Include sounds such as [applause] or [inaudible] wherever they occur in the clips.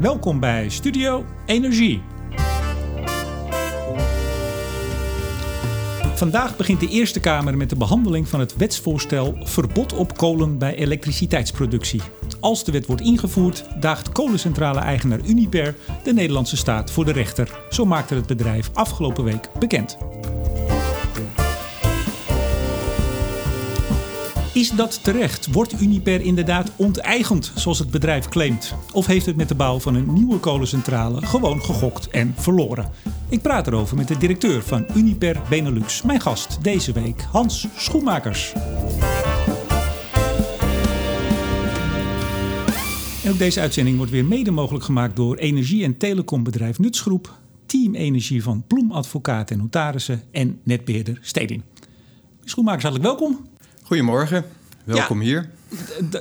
Welkom bij Studio Energie. Vandaag begint de Eerste Kamer met de behandeling van het wetsvoorstel Verbod op kolen bij elektriciteitsproductie. Als de wet wordt ingevoerd, daagt kolencentrale-eigenaar Uniper de Nederlandse staat voor de rechter. Zo maakte het bedrijf afgelopen week bekend. Is dat terecht? Wordt Uniper inderdaad onteigend, zoals het bedrijf claimt? Of heeft het met de bouw van een nieuwe kolencentrale gewoon gegokt en verloren? Ik praat erover met de directeur van Uniper Benelux. Mijn gast deze week, Hans Schoenmakers. En ook deze uitzending wordt weer mede mogelijk gemaakt door energie- en telecombedrijf Nutsgroep, Team Energie van Ploem Advocaat en Notarissen en netbeheerder Steding. Schoenmakers, hartelijk welkom. Goedemorgen, welkom hier.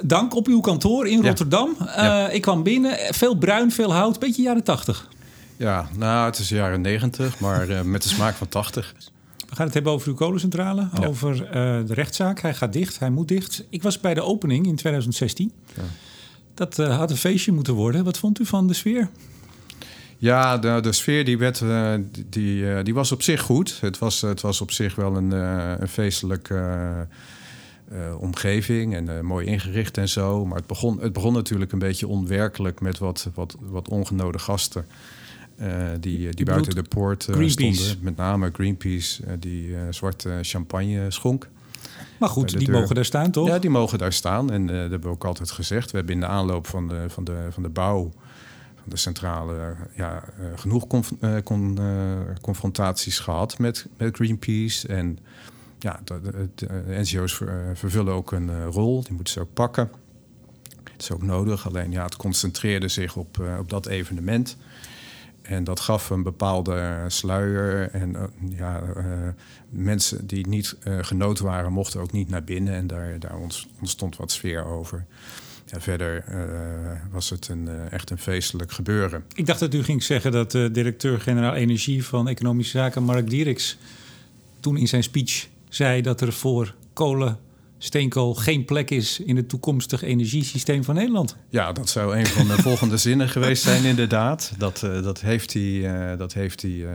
Dank op uw kantoor in Rotterdam. Uh, ik kwam binnen, veel bruin, veel hout, beetje jaren 80. Ja, nou, het is jaren 90, maar uh, met de smaak van 80. We gaan het hebben over uw kolencentrale, over uh, de rechtszaak. Hij gaat dicht, hij moet dicht. Ik was bij de opening in 2016. Ja. Dat had een feestje moeten worden. Wat vond u van de sfeer? Ja, de, de sfeer die, werd, die, die was op zich goed. Het was, het was op zich wel een, een feestelijk uh, omgeving en uh, mooi ingericht en zo. Maar het begon, het begon natuurlijk een beetje onwerkelijk met wat, wat, wat ongenode gasten. Uh, die, die buiten de poort stonden. Met name Greenpeace, die zwarte champagne schonk. Maar goed, die mogen daar staan, toch? Ja, die mogen daar staan. En dat hebben we ook altijd gezegd. We hebben in de aanloop van de, van de, van de bouw van de centrale ja, genoeg conf, con, confrontaties gehad met, met Greenpeace. En ja, de, de, de NGO's vervullen ook een rol, die moeten ze ook pakken. Het is ook nodig, alleen ja, het concentreerde zich op, op dat evenement. En dat gaf een bepaalde sluier. En ja, mensen die niet genood waren, mochten ook niet naar binnen. En daar, daar ontstond wat sfeer over. Ja, verder was het een, echt een feestelijk gebeuren. Ik dacht dat u ging zeggen dat directeur-generaal Energie van Economische Zaken, Mark Dieriks, toen in zijn speech zei dat er voor kolen, steenkool geen plek is in het toekomstig energiesysteem van Nederland. Ja, dat zou een van de volgende zinnen geweest zijn, inderdaad. Dat, uh, dat heeft hij, uh, dat heeft hij uh,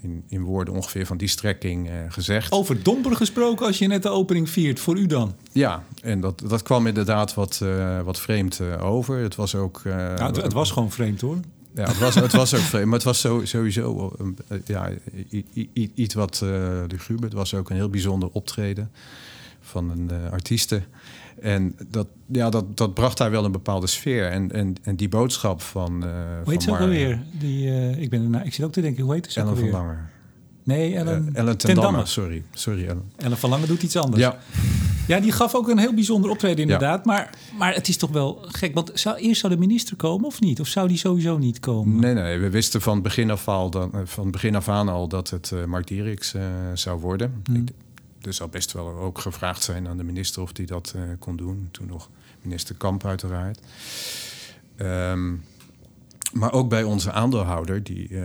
in, in woorden ongeveer van die strekking gezegd. Over domper gesproken als je net de opening viert, voor u dan? Ja, en dat, dat kwam inderdaad wat, wat vreemd over. Het was ook. Nou, het, het was gewoon vreemd hoor. Ja, het was, het was ook vreemd, maar het was zo, sowieso ja, iets wat uh, luguber. Het was ook een heel bijzonder optreden van een uh, artieste. En dat, ja, dat, dat bracht daar wel een bepaalde sfeer. En, en, en die boodschap van. Uh, hoe heet ze ook alweer? Die, uh, ik, ben, nou, ik zit ook te denken, hoe heet ze Ellen van Langer. Nee, Ellen, uh, Ellen ten, ten Damme. Sorry, sorry Ellen. Ellen van Lange doet iets anders. Ja. Ja, die gaf ook een heel bijzonder optreden inderdaad. Ja. Maar, maar het is toch wel gek. Want zou, eerst zou de minister komen of niet? Of zou die sowieso niet komen? Nee, nee. We wisten van begin af, al dan, van begin af aan al dat het uh, Mark Dieriks uh, zou worden. Hmm. Ik, er zou best wel ook gevraagd zijn aan de minister of die dat uh, kon doen. Toen nog minister Kamp uiteraard. Um, maar ook bij onze aandeelhouder, die uh,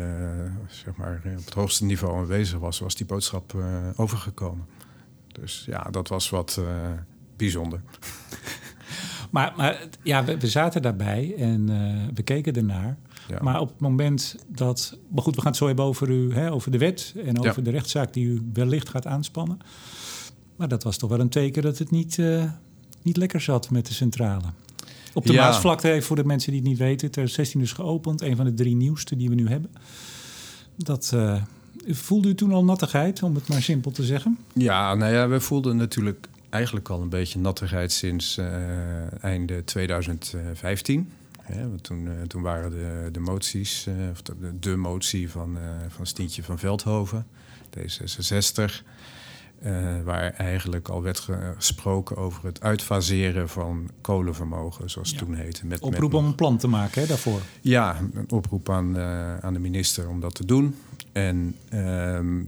zeg maar op het hoogste niveau aanwezig was, was die boodschap uh, overgekomen. Dus ja, dat was wat uh, bijzonder. [laughs] maar, maar ja, we, we, zaten daarbij en we keken ernaar. Ja. Maar op het moment dat. Maar goed, we gaan het zo hebben over, u, hè, over de wet en over ja. de rechtszaak die u wellicht gaat aanspannen. Maar dat was toch wel een teken dat het niet, niet lekker zat met de centrale. Op de ja. Maasvlakte heeft voor de mensen die het niet weten, 2016 is geopend. Een van de drie nieuwste die we nu hebben. Dat, uh, voelde u toen al nattigheid, om het maar simpel te zeggen? Ja, nou ja, we voelden natuurlijk eigenlijk al een beetje nattigheid sinds uh, einde 2015. Ja, toen, uh, toen waren de, de moties, of de, de, motie van, van Stientje van Veldhoven, D66. Uh, waar eigenlijk al werd gesproken over het uitfaseren van kolenvermogen, zoals ja. het toen heette. Met, oproep met om een plan te maken hè, daarvoor? Ja, een oproep aan, uh, aan de minister om dat te doen. En, uh,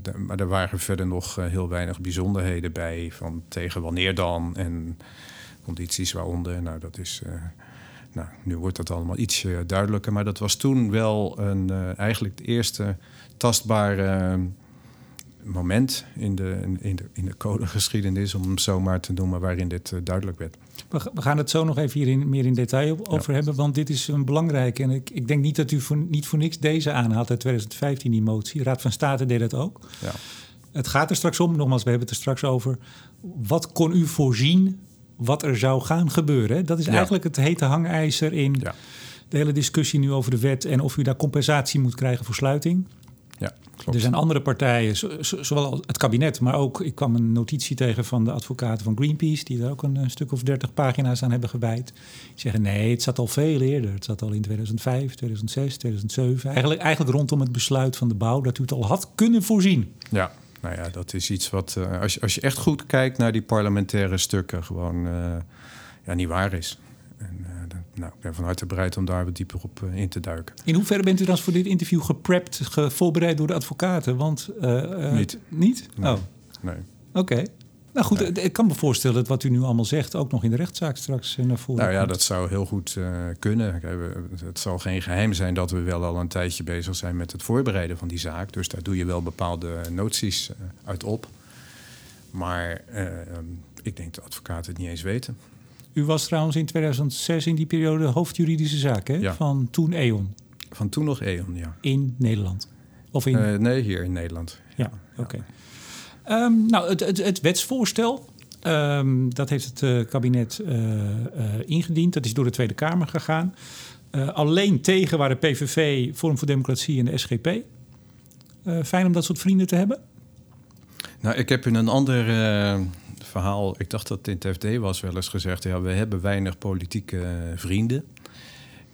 de, maar er waren verder nog uh, heel weinig bijzonderheden bij, van tegen wanneer dan en condities waaronder. Nou, dat is. nou, nu wordt dat allemaal iets duidelijker. Maar dat was toen wel een, eigenlijk het eerste tastbare moment in de, in de, in de codegeschiedenis, om hem zo maar te noemen, waarin dit uh, duidelijk werd. We gaan het zo nog even hier in, meer in detail over hebben, want dit is een belangrijke. En ik, ik denk niet dat u voor, niet voor niks deze aanhaalt uit 2015, die motie. Raad van State deed dat ook. Ja. Het gaat er straks om, nogmaals, we hebben het er straks over. Wat kon u voorzien wat er zou gaan gebeuren? Dat is eigenlijk het hete hangijzer in de hele discussie nu over de wet en of u daar compensatie moet krijgen voor sluiting. Ja, klopt. Er zijn andere partijen, zowel het kabinet, maar ook... ik kwam een notitie tegen van de advocaten van Greenpeace... die er ook een, stuk of dertig pagina's aan hebben gewijd. Die zeggen nee, het zat al veel eerder. Het zat al in 2005, 2006, 2007. Eigenlijk, eigenlijk rondom het besluit van de bouw... dat u het al had kunnen voorzien. Ja, nou ja, dat is iets wat... Uh, als, je, als je echt goed kijkt naar die parlementaire stukken... gewoon uh, ja, niet waar is. Nou, ik ben van harte bereid om daar wat dieper op uh, in te duiken. In hoeverre bent u dan voor dit interview geprept, ge voorbereid door de advocaten? Want, uh, niet. Niet? Nee. Oh. Nee. Oké. Nou goed, nee. ik kan me voorstellen dat wat u nu allemaal zegt... ook nog in de rechtszaak straks naar voren Nou ja, komt. dat zou heel goed uh, kunnen. Het zal geen geheim zijn dat we wel al een tijdje bezig zijn... met het voorbereiden van die zaak. Dus daar doe je wel bepaalde noties uit op. Maar ik denk dat de advocaten het niet eens weten. U was trouwens in 2006 in die periode hoofdjuridische zaak hè? Ja. van toen E.ON. Van toen nog E.ON, ja. In Nederland? Of in... Uh, nee, hier in Nederland. Ja, ja. oké. Okay. Um, nou, het, het, het wetsvoorstel, um, dat heeft het uh, kabinet uh, ingediend. Dat is door de Tweede Kamer gegaan. alleen tegen waren PVV, Forum voor Democratie en de SGP. fijn om dat soort vrienden te hebben? Nou, ik heb in een ander verhaal, ik dacht dat in het FD was wel eens gezegd, ja, we hebben weinig politieke vrienden.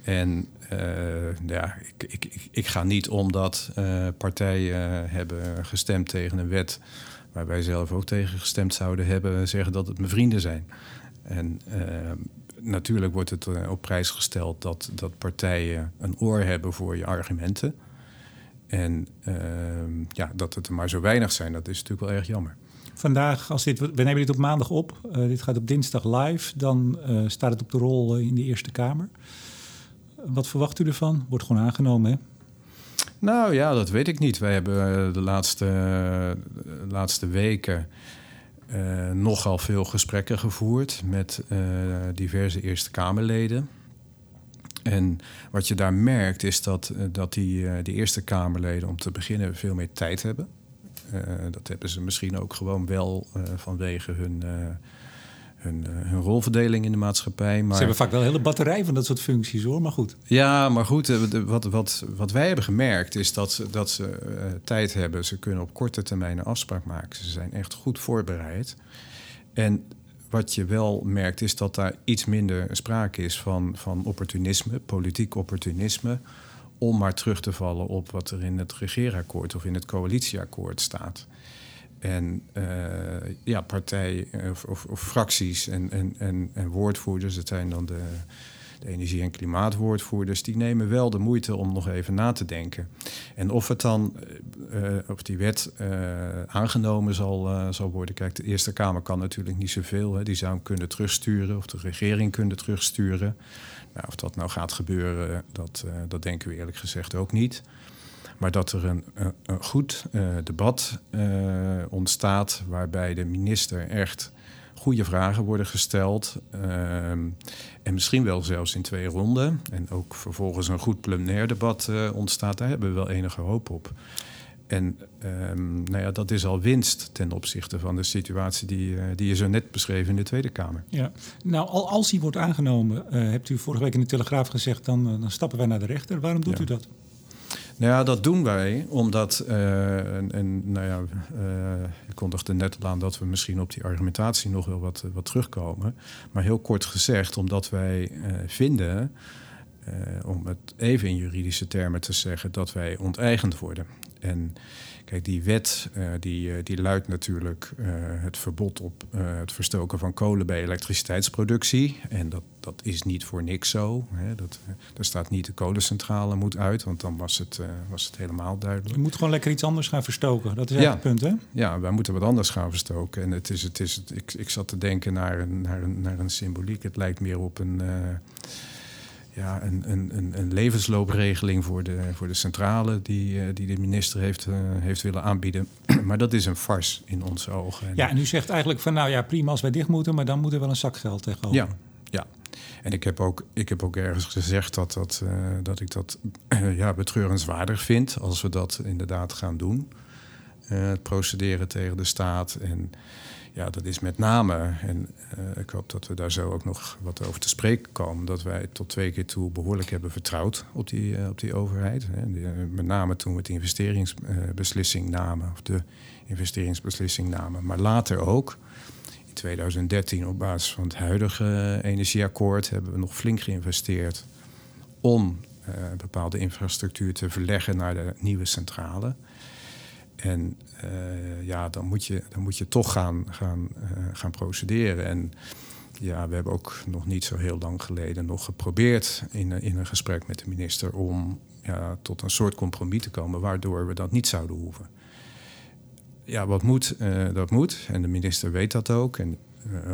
En uh, ja, ik, ik, ik, ga niet omdat uh, partijen hebben gestemd tegen een wet waar wij zelf ook tegen gestemd zouden hebben, zeggen dat het mijn vrienden zijn. En natuurlijk wordt het op prijs gesteld dat, dat partijen een oor hebben voor je argumenten. En ja, dat het er maar zo weinig zijn, dat is natuurlijk wel erg jammer vandaag, als dit, we nemen dit op maandag op, uh, dit gaat op dinsdag live, dan uh, staat het op de rol uh, in de Eerste Kamer. Wat verwacht u ervan? Wordt gewoon aangenomen, hè? Nou ja, dat weet ik niet. Wij hebben de laatste, laatste weken nogal veel gesprekken gevoerd met diverse Eerste Kamerleden. En wat je daar merkt is dat, dat die, die Eerste Kamerleden om te beginnen veel meer tijd hebben. Uh, dat hebben ze misschien ook gewoon wel uh, vanwege hun, uh, hun, hun, rolverdeling in de maatschappij. Maar... Ze hebben vaak wel een hele batterij van dat soort functies hoor, maar goed. Ja, maar goed, wat, wat, wat wij hebben gemerkt is dat ze, dat ze tijd hebben. Ze kunnen op korte termijn een afspraak maken. Ze zijn echt goed voorbereid. En wat je wel merkt is dat daar iets minder sprake is van, van opportunisme, politiek opportunisme om maar terug te vallen op wat er in het regeerakkoord of in het coalitieakkoord staat. En uh, ja, partij of, of, fracties en, en, en, woordvoerders, dat zijn dan de, de energie- en klimaatwoordvoerders, die nemen wel de moeite om nog even na te denken. En of het dan, uh, of die wet uh, aangenomen zal, zal worden. Kijk, de Eerste Kamer kan natuurlijk niet zoveel. Hè. Die zou hem kunnen terugsturen, of de regering kunnen terugsturen. Nou, of dat nou gaat gebeuren, dat, uh, dat denken we eerlijk gezegd ook niet. Maar dat er een, een, goed uh, debat uh, ontstaat waarbij de minister echt goede vragen worden gesteld. en misschien wel zelfs in twee ronden. En ook vervolgens een goed plenair debat ontstaat. Daar hebben we wel enige hoop op. En um, nou ja, dat is al winst ten opzichte van de situatie die, uh, die je zo net beschreef in de Tweede Kamer. Ja, nou, al, als die wordt aangenomen, uh, hebt u vorige week in de Telegraaf gezegd, dan, uh, dan stappen wij naar de rechter. Waarom doet ja. u dat? Nou ja, dat doen wij omdat, en, en nou ja, ik kondigde net al aan dat we misschien op die argumentatie nog wel wat, wat terugkomen. Maar heel kort gezegd, omdat wij vinden, om het even in juridische termen te zeggen, dat wij onteigend worden. En kijk, die wet uh, die, uh, die luidt natuurlijk uh, het verbod op het verstoken van kolen bij elektriciteitsproductie. En dat, dat is niet voor niks zo. Hè. Dat, er staat niet de kolencentrale moet uit, want dan was het, was het helemaal duidelijk. Je moet gewoon lekker iets anders gaan verstoken. Dat is ja. het punt, hè? Ja, wij moeten wat anders gaan verstoken. En het is, het is, het, ik, ik zat te denken naar een, naar, een, naar een symboliek. Het lijkt meer op een ja, een, een, een levensloopregeling voor de, voor de centrale die, uh, die de minister heeft, uh, heeft willen aanbieden. [clears throat] maar dat is een farce in onze ogen. Ja, en u zegt eigenlijk van nou ja, prima als wij dicht moeten, maar dan moet er wel een zak geld tegenover. Ja, En ik heb ook, ik heb ook ergens gezegd dat, dat, dat ik dat [clears throat] ja, betreurenswaardig vind als we dat inderdaad gaan doen. het procederen tegen de staat. En ja, dat is met name, en uh, ik hoop dat we daar zo ook nog wat over te spreken komen, dat wij tot twee keer toe behoorlijk hebben vertrouwd op die, uh, op die overheid. Hè. Uh, met name toen we de investeringsbeslissing namen, of de investeringsbeslissing namen, maar later ook. In 2013 op basis van het huidige energieakkoord hebben we nog flink geïnvesteerd om bepaalde infrastructuur te verleggen naar de nieuwe centrale. En uh, ja, dan moet je, dan moet je toch gaan, gaan, uh, gaan procederen. En ja, we hebben ook nog niet zo heel lang geleden nog geprobeerd in, in een gesprek met de minister om ja, tot een soort compromis te komen waardoor we dat niet zouden hoeven. Ja, wat moet, dat moet. En de minister weet dat ook. En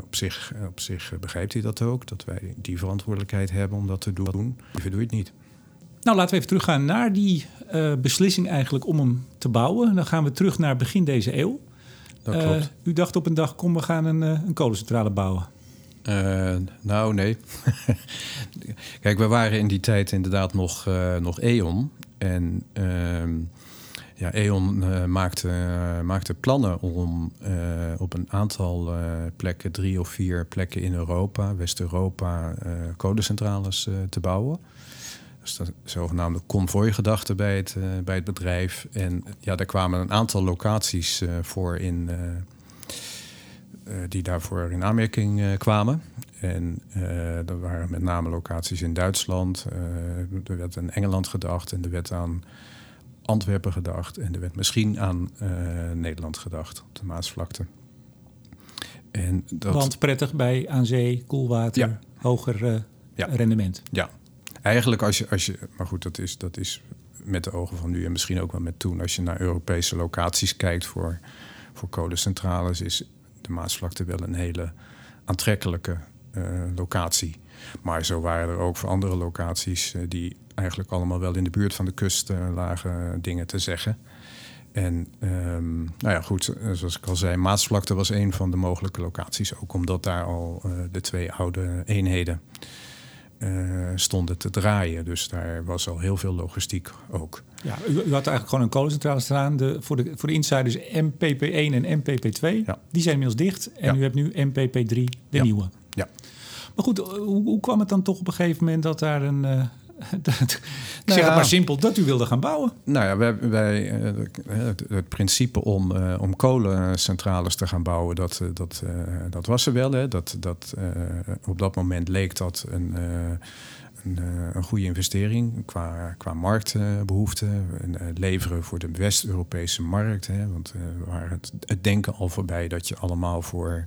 op, zich, op zich begrijpt hij dat ook, dat wij die verantwoordelijkheid hebben om dat te doen. Liever doe je het niet. Nou, laten we even teruggaan naar die uh, beslissing eigenlijk om hem te bouwen. Dan gaan we terug naar begin deze eeuw. Dat klopt. Uh, u dacht op een dag, kom, we gaan een, een kolencentrale bouwen. Uh, nou, nee. [laughs] Kijk, we waren in die tijd inderdaad nog, nog E.ON. En ehm, ja, E.ON maakte, maakte plannen om op een aantal plekken, drie of vier plekken in Europa, West-Europa, kolencentrales te bouwen. Dus de zogenaamde convoy-gedachte bij, het, uh, bij het bedrijf. En ja, daar kwamen een aantal locaties uh, voor in, uh, die daarvoor in aanmerking kwamen. En er waren met name locaties in Duitsland. er werd aan Engeland gedacht en er werd aan Antwerpen gedacht. En er werd misschien aan Nederland gedacht op de Maasvlakte. En dat... Want prettig bij aan zee, koelwater, ja. hoger ja. rendement. Ja, eigenlijk als je, als je maar goed, dat is, dat is met de ogen van nu en misschien ook wel met toen. Als je naar Europese locaties kijkt voor, voor kolencentrales, is de Maasvlakte wel een hele aantrekkelijke uh, locatie. Maar zo waren er ook voor andere locaties uh, die eigenlijk allemaal wel in de buurt van de kust uh, lagen dingen te zeggen. En um, nou ja, goed, zoals ik al zei, Maasvlakte was een van de mogelijke locaties. Ook omdat daar al de twee oude eenheden uh, stonden te draaien. Dus daar was al heel veel logistiek ook. Ja, u, u had eigenlijk gewoon een kolencentrale staan. De, voor, de, voor de insiders MPP1 en MPP2. Ja. Die zijn inmiddels dicht. En ja. u hebt nu MPP3, de ja. nieuwe. Ja. Maar goed, hoe, hoe, kwam het dan toch op een gegeven moment dat daar een... [laughs] Dat, ik nou zeg ja, het maar simpel, dat u wilde gaan bouwen. Nou ja, wij, wij, het, het principe om, uh, om kolencentrales te gaan bouwen, dat, dat, uh, dat was er wel. Hè. Dat, dat, uh, op dat moment leek dat een, een, een, goede investering qua, qua marktbehoeften. leveren voor de West-Europese markt. Hè. Want we waren het, het denken al voorbij dat je allemaal voor...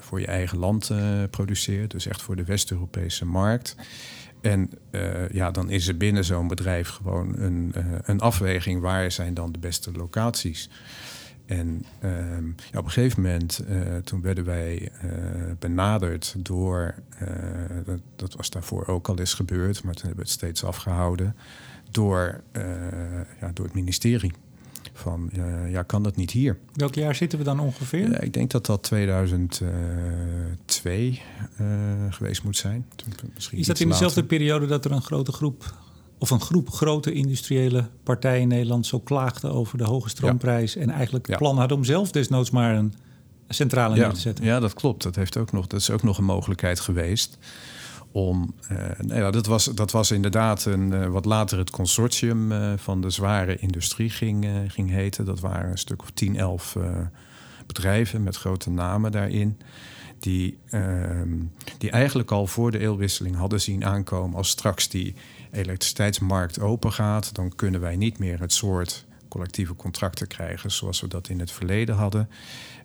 voor je eigen land produceert, dus echt voor de West-Europese markt. En uh, ja, dan is er binnen zo'n bedrijf gewoon een, uh, een afweging waar zijn dan de beste locaties. En uh, ja, op een gegeven moment, uh, toen werden wij benaderd door, dat, dat, was daarvoor ook al eens gebeurd, maar toen hebben we het steeds afgehouden, door, ja, door het ministerie van uh, ja, kan dat niet hier? Welk jaar zitten we dan ongeveer? Ik denk dat dat 2002 uh, geweest moet zijn. Misschien is dat in dezelfde periode dat er een grote groep of een groep grote industriële partijen in Nederland zo klaagde over de hoge stroomprijs ja. en eigenlijk het plan hadden om zelf desnoods maar een centrale ja. neer te zetten? Ja, dat klopt. Dat, heeft ook nog, dat is ook nog een mogelijkheid geweest om. Uh, ja, dat, was, dat was inderdaad een, uh, wat later het consortium uh, van de zware industrie ging, ging heten. Dat waren een stuk of 10, 11 bedrijven met grote namen daarin. Die, ehm, die eigenlijk al voor de eeuwwisseling hadden zien aankomen als straks die elektriciteitsmarkt open gaat, dan kunnen wij niet meer het soort collectieve contracten krijgen zoals we dat in het verleden hadden.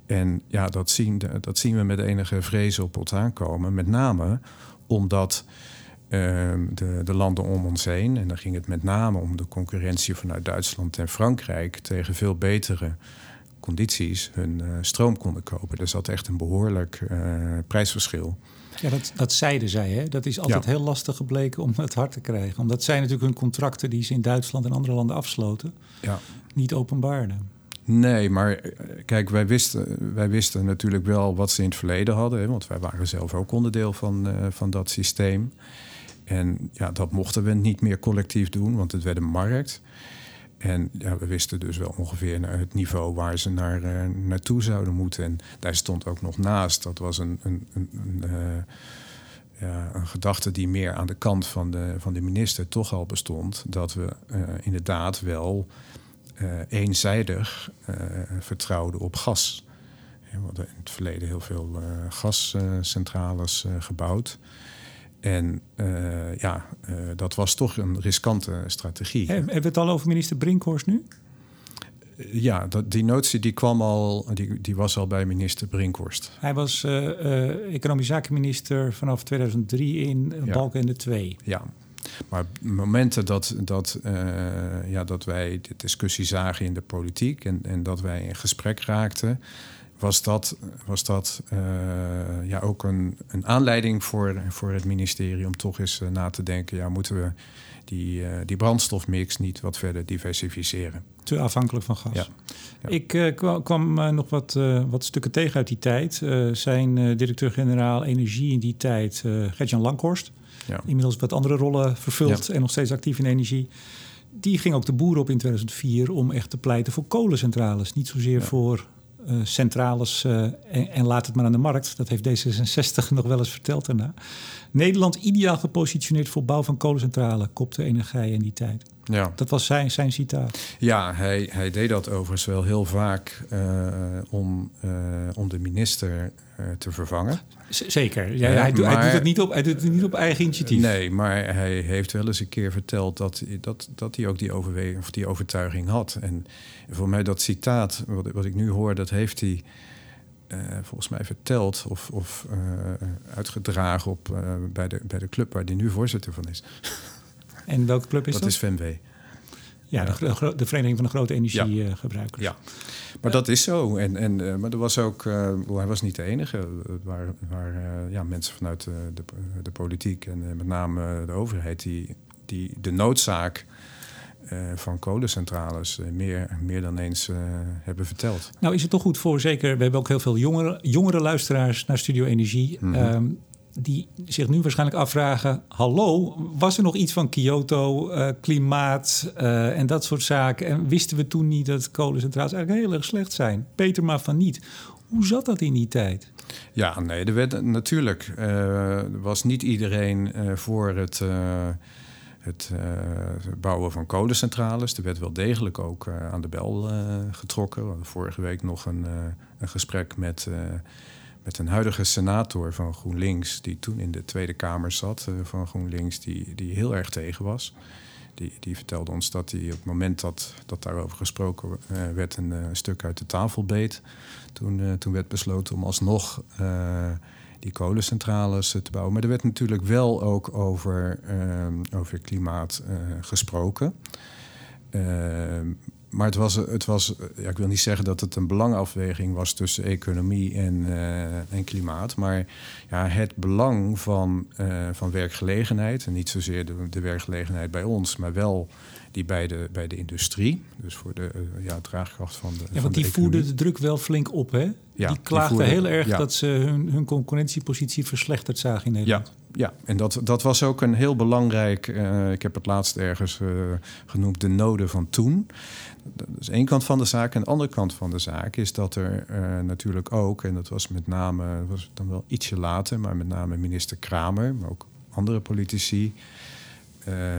En ja, dat zien, dat zien we met enige vrees op ons aankomen. Met name omdat uh, de, de, landen om ons heen, en dan ging het met name om de concurrentie vanuit Duitsland en Frankrijk, tegen veel betere condities hun uh, stroom konden kopen. Er zat echt een behoorlijk uh, prijsverschil. Ja, dat, dat zeiden zij. Hè? Dat is altijd ja. heel lastig gebleken om het hard te krijgen. Omdat zij natuurlijk hun contracten die ze in Duitsland en andere landen afsloten, ja. niet openbaarden. Nee, maar eh, kijk, wij wisten, wij wisten natuurlijk wel wat ze in het verleden hadden. Hè, want wij waren zelf ook onderdeel van, uh, van dat systeem. En ja, dat mochten we niet meer collectief doen, want het werd een markt. En ja, we wisten dus wel ongeveer het niveau waar ze naar, uh, naartoe zouden moeten. En daar stond ook nog naast. Dat was een, een, een, ja, een gedachte die meer aan de kant van de, van de minister toch al bestond. Dat we inderdaad wel eenzijdig vertrouwden op gas. we hadden in het verleden heel veel gascentrales gebouwd. En uh, ja, uh, dat was toch een riskante strategie. Hebben we het al over minister Brinkhorst nu? Ja, dat, die notie die kwam al, die, die was al bij minister Brinkhorst. Hij was economisch zakenminister vanaf 2003 in ja. Balken de 2. Ja, maar momenten dat, dat, ja, dat wij de discussie zagen in de politiek en, en dat wij in gesprek raakten, was dat, was dat uh, ja, ook een, een aanleiding voor, voor het ministerie om toch eens uh, na te denken: ja, moeten we die, uh, die brandstofmix niet wat verder diversificeren? Te afhankelijk van gas. Ja. ja. Ik kwam, kwam nog wat, wat stukken tegen uit die tijd. zijn directeur-generaal Energie in die tijd, Gertjan Lankhorst, ja. inmiddels wat andere rollen vervuld en nog steeds actief in energie die ging ook de boer op in 2004 om echt te pleiten voor kolencentrales. Niet zozeer voor uh, centrales uh, en, en, laat het maar aan de markt. Dat heeft D66 [laughs] nog wel eens verteld daarna. Nederland ideaal gepositioneerd voor bouw van kolencentrale, kopte Energie in die tijd. Ja. Dat was zijn, zijn citaat. Ja, hij, hij deed dat overigens wel heel vaak uh, om, om de minister te vervangen. Z zeker. Ja, hij, maar, hij, doet het niet op, hij doet het niet op eigen initiatief. Nee, maar hij heeft wel eens een keer verteld dat, dat, dat hij ook die, overweging, of die overtuiging had. En voor mij dat citaat, wat, wat ik nu hoor, dat heeft hij uh, volgens mij verteld of, of uh, uitgedragen op, uh, bij, de, bij de club waar hij nu voorzitter van is. En welke club is dat? Dat is FMW. Ja, de, de, Vereniging van de Grote Energiegebruikers. Ja. ja. maar dat is zo. En, en, maar er was ook, hij was niet de enige. Het waren, waren ja, mensen vanuit de, de, politiek en met name de overheid die, die de noodzaak van kolencentrales meer, meer dan eens hebben verteld. Nou is het toch goed voor, zeker, we hebben ook heel veel jongere, jongere luisteraars naar Studio Energie... Mm -hmm. um, die zich nu waarschijnlijk afvragen... hallo, was er nog iets van Kyoto, klimaat en dat soort zaken... en wisten we toen niet dat kolencentrales eigenlijk heel erg slecht zijn? Peter maar van niet. Hoe zat dat in die tijd? Ja, nee, er werd natuurlijk... was niet iedereen voor het het uh, bouwen van kolencentrales. Er werd wel degelijk ook uh, aan de bel uh, getrokken. We hadden vorige week nog een, een gesprek met, met een huidige senator van GroenLinks... die toen in de Tweede Kamer zat van GroenLinks, die, die heel erg tegen was. Die, die vertelde ons dat hij op het moment dat, dat daarover gesproken werd... een stuk uit de tafel beet. Toen, toen werd besloten om alsnog die kolencentrales te bouwen. Maar er werd natuurlijk wel ook over, uh, over klimaat gesproken. Maar het was, het was ja, ik wil niet zeggen dat het een belangafweging was tussen economie en, uh, en klimaat. Maar ja, het belang van, uh, van werkgelegenheid, en niet zozeer de, de werkgelegenheid bij ons, maar wel die bij de, bij de industrie. Dus voor de uh, ja, draagkracht van de. Ja, want die voerden de druk wel flink op, hè? Ja, die klaagden die heel erg ja. dat ze hun, hun concurrentiepositie verslechterd zagen in Nederland. Ja, ja. en dat, dat was ook een heel belangrijk. Uh, ik heb het laatst ergens uh, genoemd de noden van toen. Dat is één kant van de zaak. En de andere kant van de zaak is dat er natuurlijk ook, en dat was met name, was dan wel ietsje later, maar met name minister Kramer, maar ook andere politici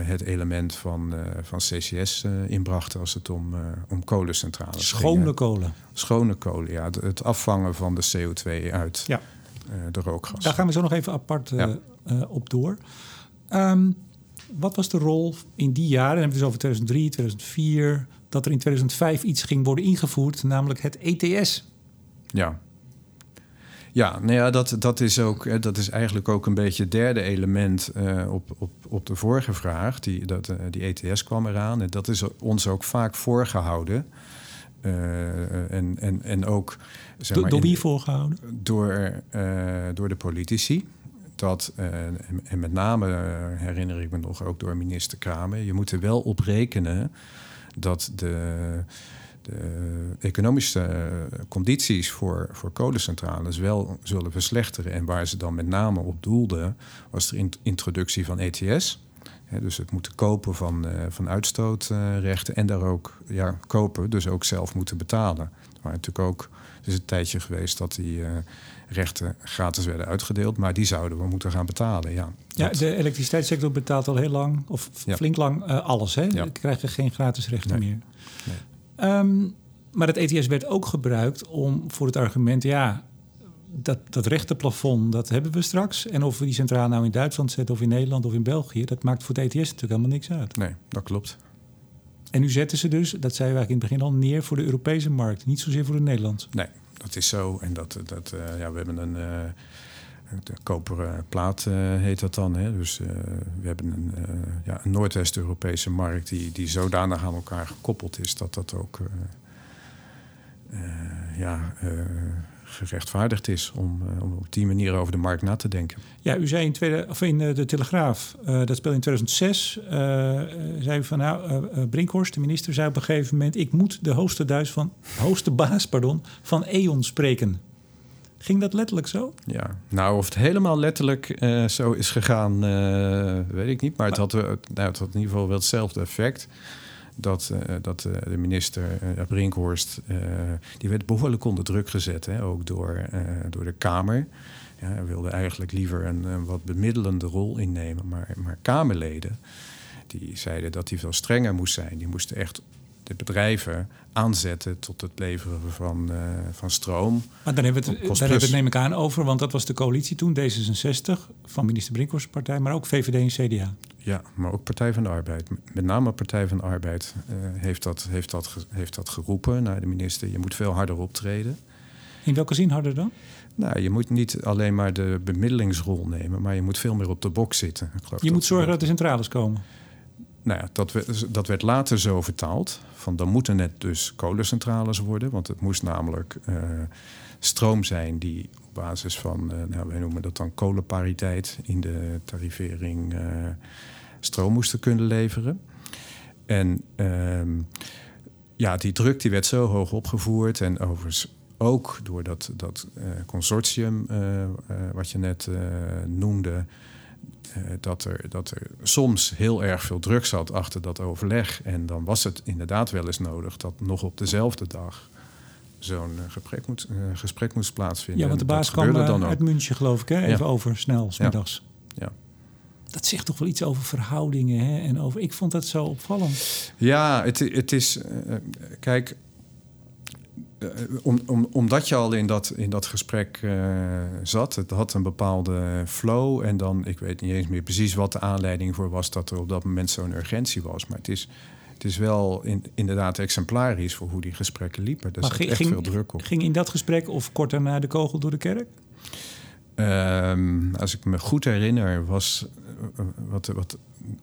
het element van, van CCS eh, inbrachten als het om, om kolencentrales Schone ging. kolen. Schone kolen, ja. Het afvangen van de CO2 uit ja. De rookgas. Daar gaan we zo nog even apart ja. op door. Um, wat was de rol in die jaren, dan hebben we het dus over 2003, 2004... dat er in 2005 iets ging worden ingevoerd, namelijk het ETS. Ja, ja, nou ja, dat, dat, is ook, dat is eigenlijk ook een beetje het derde element uh, op, op, op de vorige vraag. Die, dat, uh, die ETS kwam eraan. En dat is ons ook vaak voorgehouden. Uh, en, en, en ook. Zeg maar, door wie voorgehouden? Door, door de politici. Dat, en, en met name herinner ik me nog ook door minister Kramer. Je moet er wel op rekenen dat de de economische condities voor, voor kolencentrales wel zullen verslechteren. En waar ze dan met name op doelden, was de introductie van ETS. Dus het moeten kopen van, van uitstootrechten en daar ook ja, kopen, dus ook zelf moeten betalen. Maar natuurlijk ook, het is een tijdje geweest dat die rechten gratis werden uitgedeeld, maar die zouden we moeten gaan betalen. Ja, ja de elektriciteitssector betaalt al heel lang, of flink lang, uh, alles. Hè? Ja. krijgen geen gratis rechten meer. Nee. Ehm, maar het ETS werd ook gebruikt om voor het argument, ja, dat, dat rechtenplafond, dat hebben we straks. En of we die centraal nou in Duitsland zetten of in Nederland of in België, dat maakt voor het ETS natuurlijk helemaal niks uit. Nee, dat klopt. En nu zetten ze dus, dat zei we eigenlijk in het begin al, neer voor de Europese markt, niet zozeer voor de Nederlandse. Nee, dat is zo. En dat, dat, uh, ja, we hebben een. Uh, de koperen plaat uh, heet dat dan. Hè? Dus we hebben een, ja, een Noordwest-Europese markt die, die zodanig aan elkaar gekoppeld is dat dat ook ja, gerechtvaardigd is om, uh, om op die manier over de markt na te denken. Ja, u zei in, tweede, of in de Telegraaf, uh, dat speelde in 2006, uh, zei u van nou, Brinkhorst, de minister, zei op een gegeven moment: ik moet de hoogste, van, hoogste baas pardon, van E.ON spreken. Ging dat letterlijk zo? Ja, nou, of het helemaal letterlijk zo is gegaan, weet ik niet. Maar het had, nou, het had in ieder geval wel hetzelfde effect dat, uh, dat uh, de minister uh, Brinkhorst... die werd behoorlijk onder druk gezet, hè, ook door, door de Kamer. Ja, hij wilde eigenlijk liever een, een, wat bemiddelende rol innemen. Maar, maar Kamerleden die zeiden dat hij veel strenger moest zijn. Die moesten echt de bedrijven aanzetten tot het leveren van, van stroom. Maar dan hebben we het, daar hebben we het neem ik aan over, want dat was de coalitie toen, D66 van minister Brinkhorst partij, maar ook VVD en CDA. Ja, maar ook Partij van de Arbeid. Met name Partij van de Arbeid uh, heeft, dat, heeft, dat, heeft dat geroepen naar de minister. Je moet veel harder optreden. In welke zin harder dan? Nou, je moet niet alleen maar de bemiddelingsrol nemen, maar je moet veel meer op de bok zitten. Ik je moet zorgen dat de centrales komen. Nou ja, dat werd, dat werd later zo vertaald. Van dan moeten net dus kolencentrales worden. Want het moest namelijk uh, stroom zijn die op basis van, uh, nou, wij noemen dat dan kolenpariteit in de tarivering. Uh, stroom moesten kunnen leveren. En ehm, ja, die druk die werd zo hoog opgevoerd. En overigens ook door dat, dat uh, consortium uh, uh, wat je net noemde. dat, er, dat er soms heel erg veel druk zat achter dat overleg. En dan was het inderdaad wel eens nodig dat nog op dezelfde dag zo'n gesprek, moet, gesprek moest plaatsvinden. Ja, want de baas kwam dan uit München, geloof ik, hè? even over snel, smiddags. Ja. ja dat zegt toch wel iets over verhoudingen. Hè? En over, ik vond dat zo opvallend. Ja, het, het is. Uh, kijk. Uh, om, om, omdat je al in dat, in dat gesprek uh, zat, het had een bepaalde flow. En dan, ik weet niet eens meer precies wat de aanleiding voor was dat er op dat moment zo'n urgentie was. Maar het is, het is wel in, inderdaad exemplarisch voor hoe die gesprekken liepen. Er zat echt veel druk op. Ging in dat gesprek of kort daarna de kogel door de kerk? Um, als ik me goed herinner, was uh, wat, wat,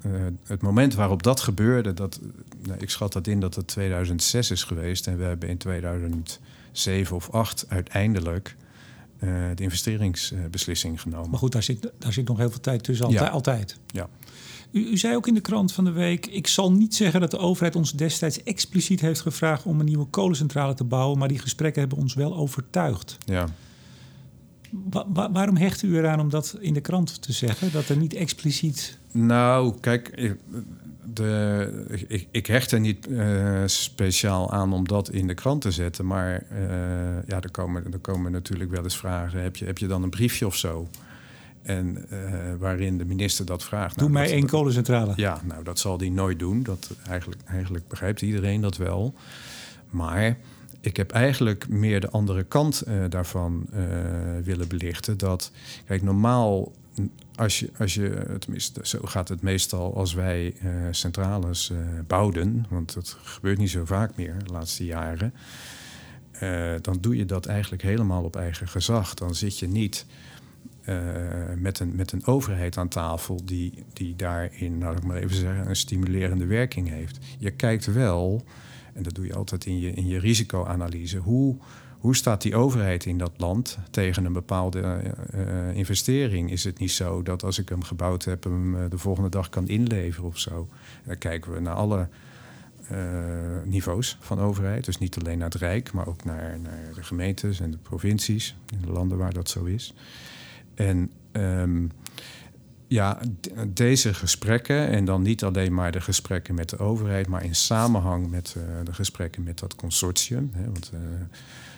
uh, het moment waarop dat gebeurde, dat, nou, ik schat dat in dat het 2006 is geweest. En we hebben in 2007 of 8 uiteindelijk uh, de investeringsbeslissing genomen. Maar goed, daar zit, daar zit nog heel veel tijd tussen, altijd. Ja. altijd. ja. U, u, zei ook in de krant van de week: Ik zal niet zeggen dat de overheid ons destijds expliciet heeft gevraagd om een nieuwe kolencentrale te bouwen, maar die gesprekken hebben ons wel overtuigd. Ja waarom hecht u eraan om dat in de krant te zeggen? Dat er niet expliciet. Nou, kijk, de, ik, ik, hecht er niet uh, speciaal aan om dat in de krant te zetten. Maar uh, ja, er komen, er komen natuurlijk wel eens vragen. Heb je, heb je dan een briefje of zo? En uh, waarin de minister dat vraagt. Doe nou, mij één kolencentrale. Ja, nou dat zal die nooit doen. Dat, eigenlijk, eigenlijk begrijpt iedereen dat wel. Maar ik heb eigenlijk meer de andere kant uh, daarvan uh, willen belichten. Dat, kijk, normaal, als je, als je, tenminste, zo gaat het meestal als wij uh, centrales bouwden, want dat gebeurt niet zo vaak meer de laatste jaren. dan doe je dat eigenlijk helemaal op eigen gezag. Dan zit je niet met, een, met een overheid aan tafel die, die daarin, nou ik maar even zeggen, een stimulerende werking heeft. Je kijkt wel en dat doe je altijd in je, in je risicoanalyse. Hoe, hoe staat die overheid in dat land tegen een bepaalde uh, investering? Is het niet zo dat als ik hem gebouwd heb, hem uh, de volgende dag kan inleveren of zo? Dan kijken we naar alle niveaus van overheid. Dus niet alleen naar het Rijk, maar ook naar, naar de gemeentes en de provincies, in de landen waar dat zo is. En um, ja, deze gesprekken, en dan niet alleen maar de gesprekken met de overheid, maar in samenhang met uh, de gesprekken met dat consortium. Hè, want uh,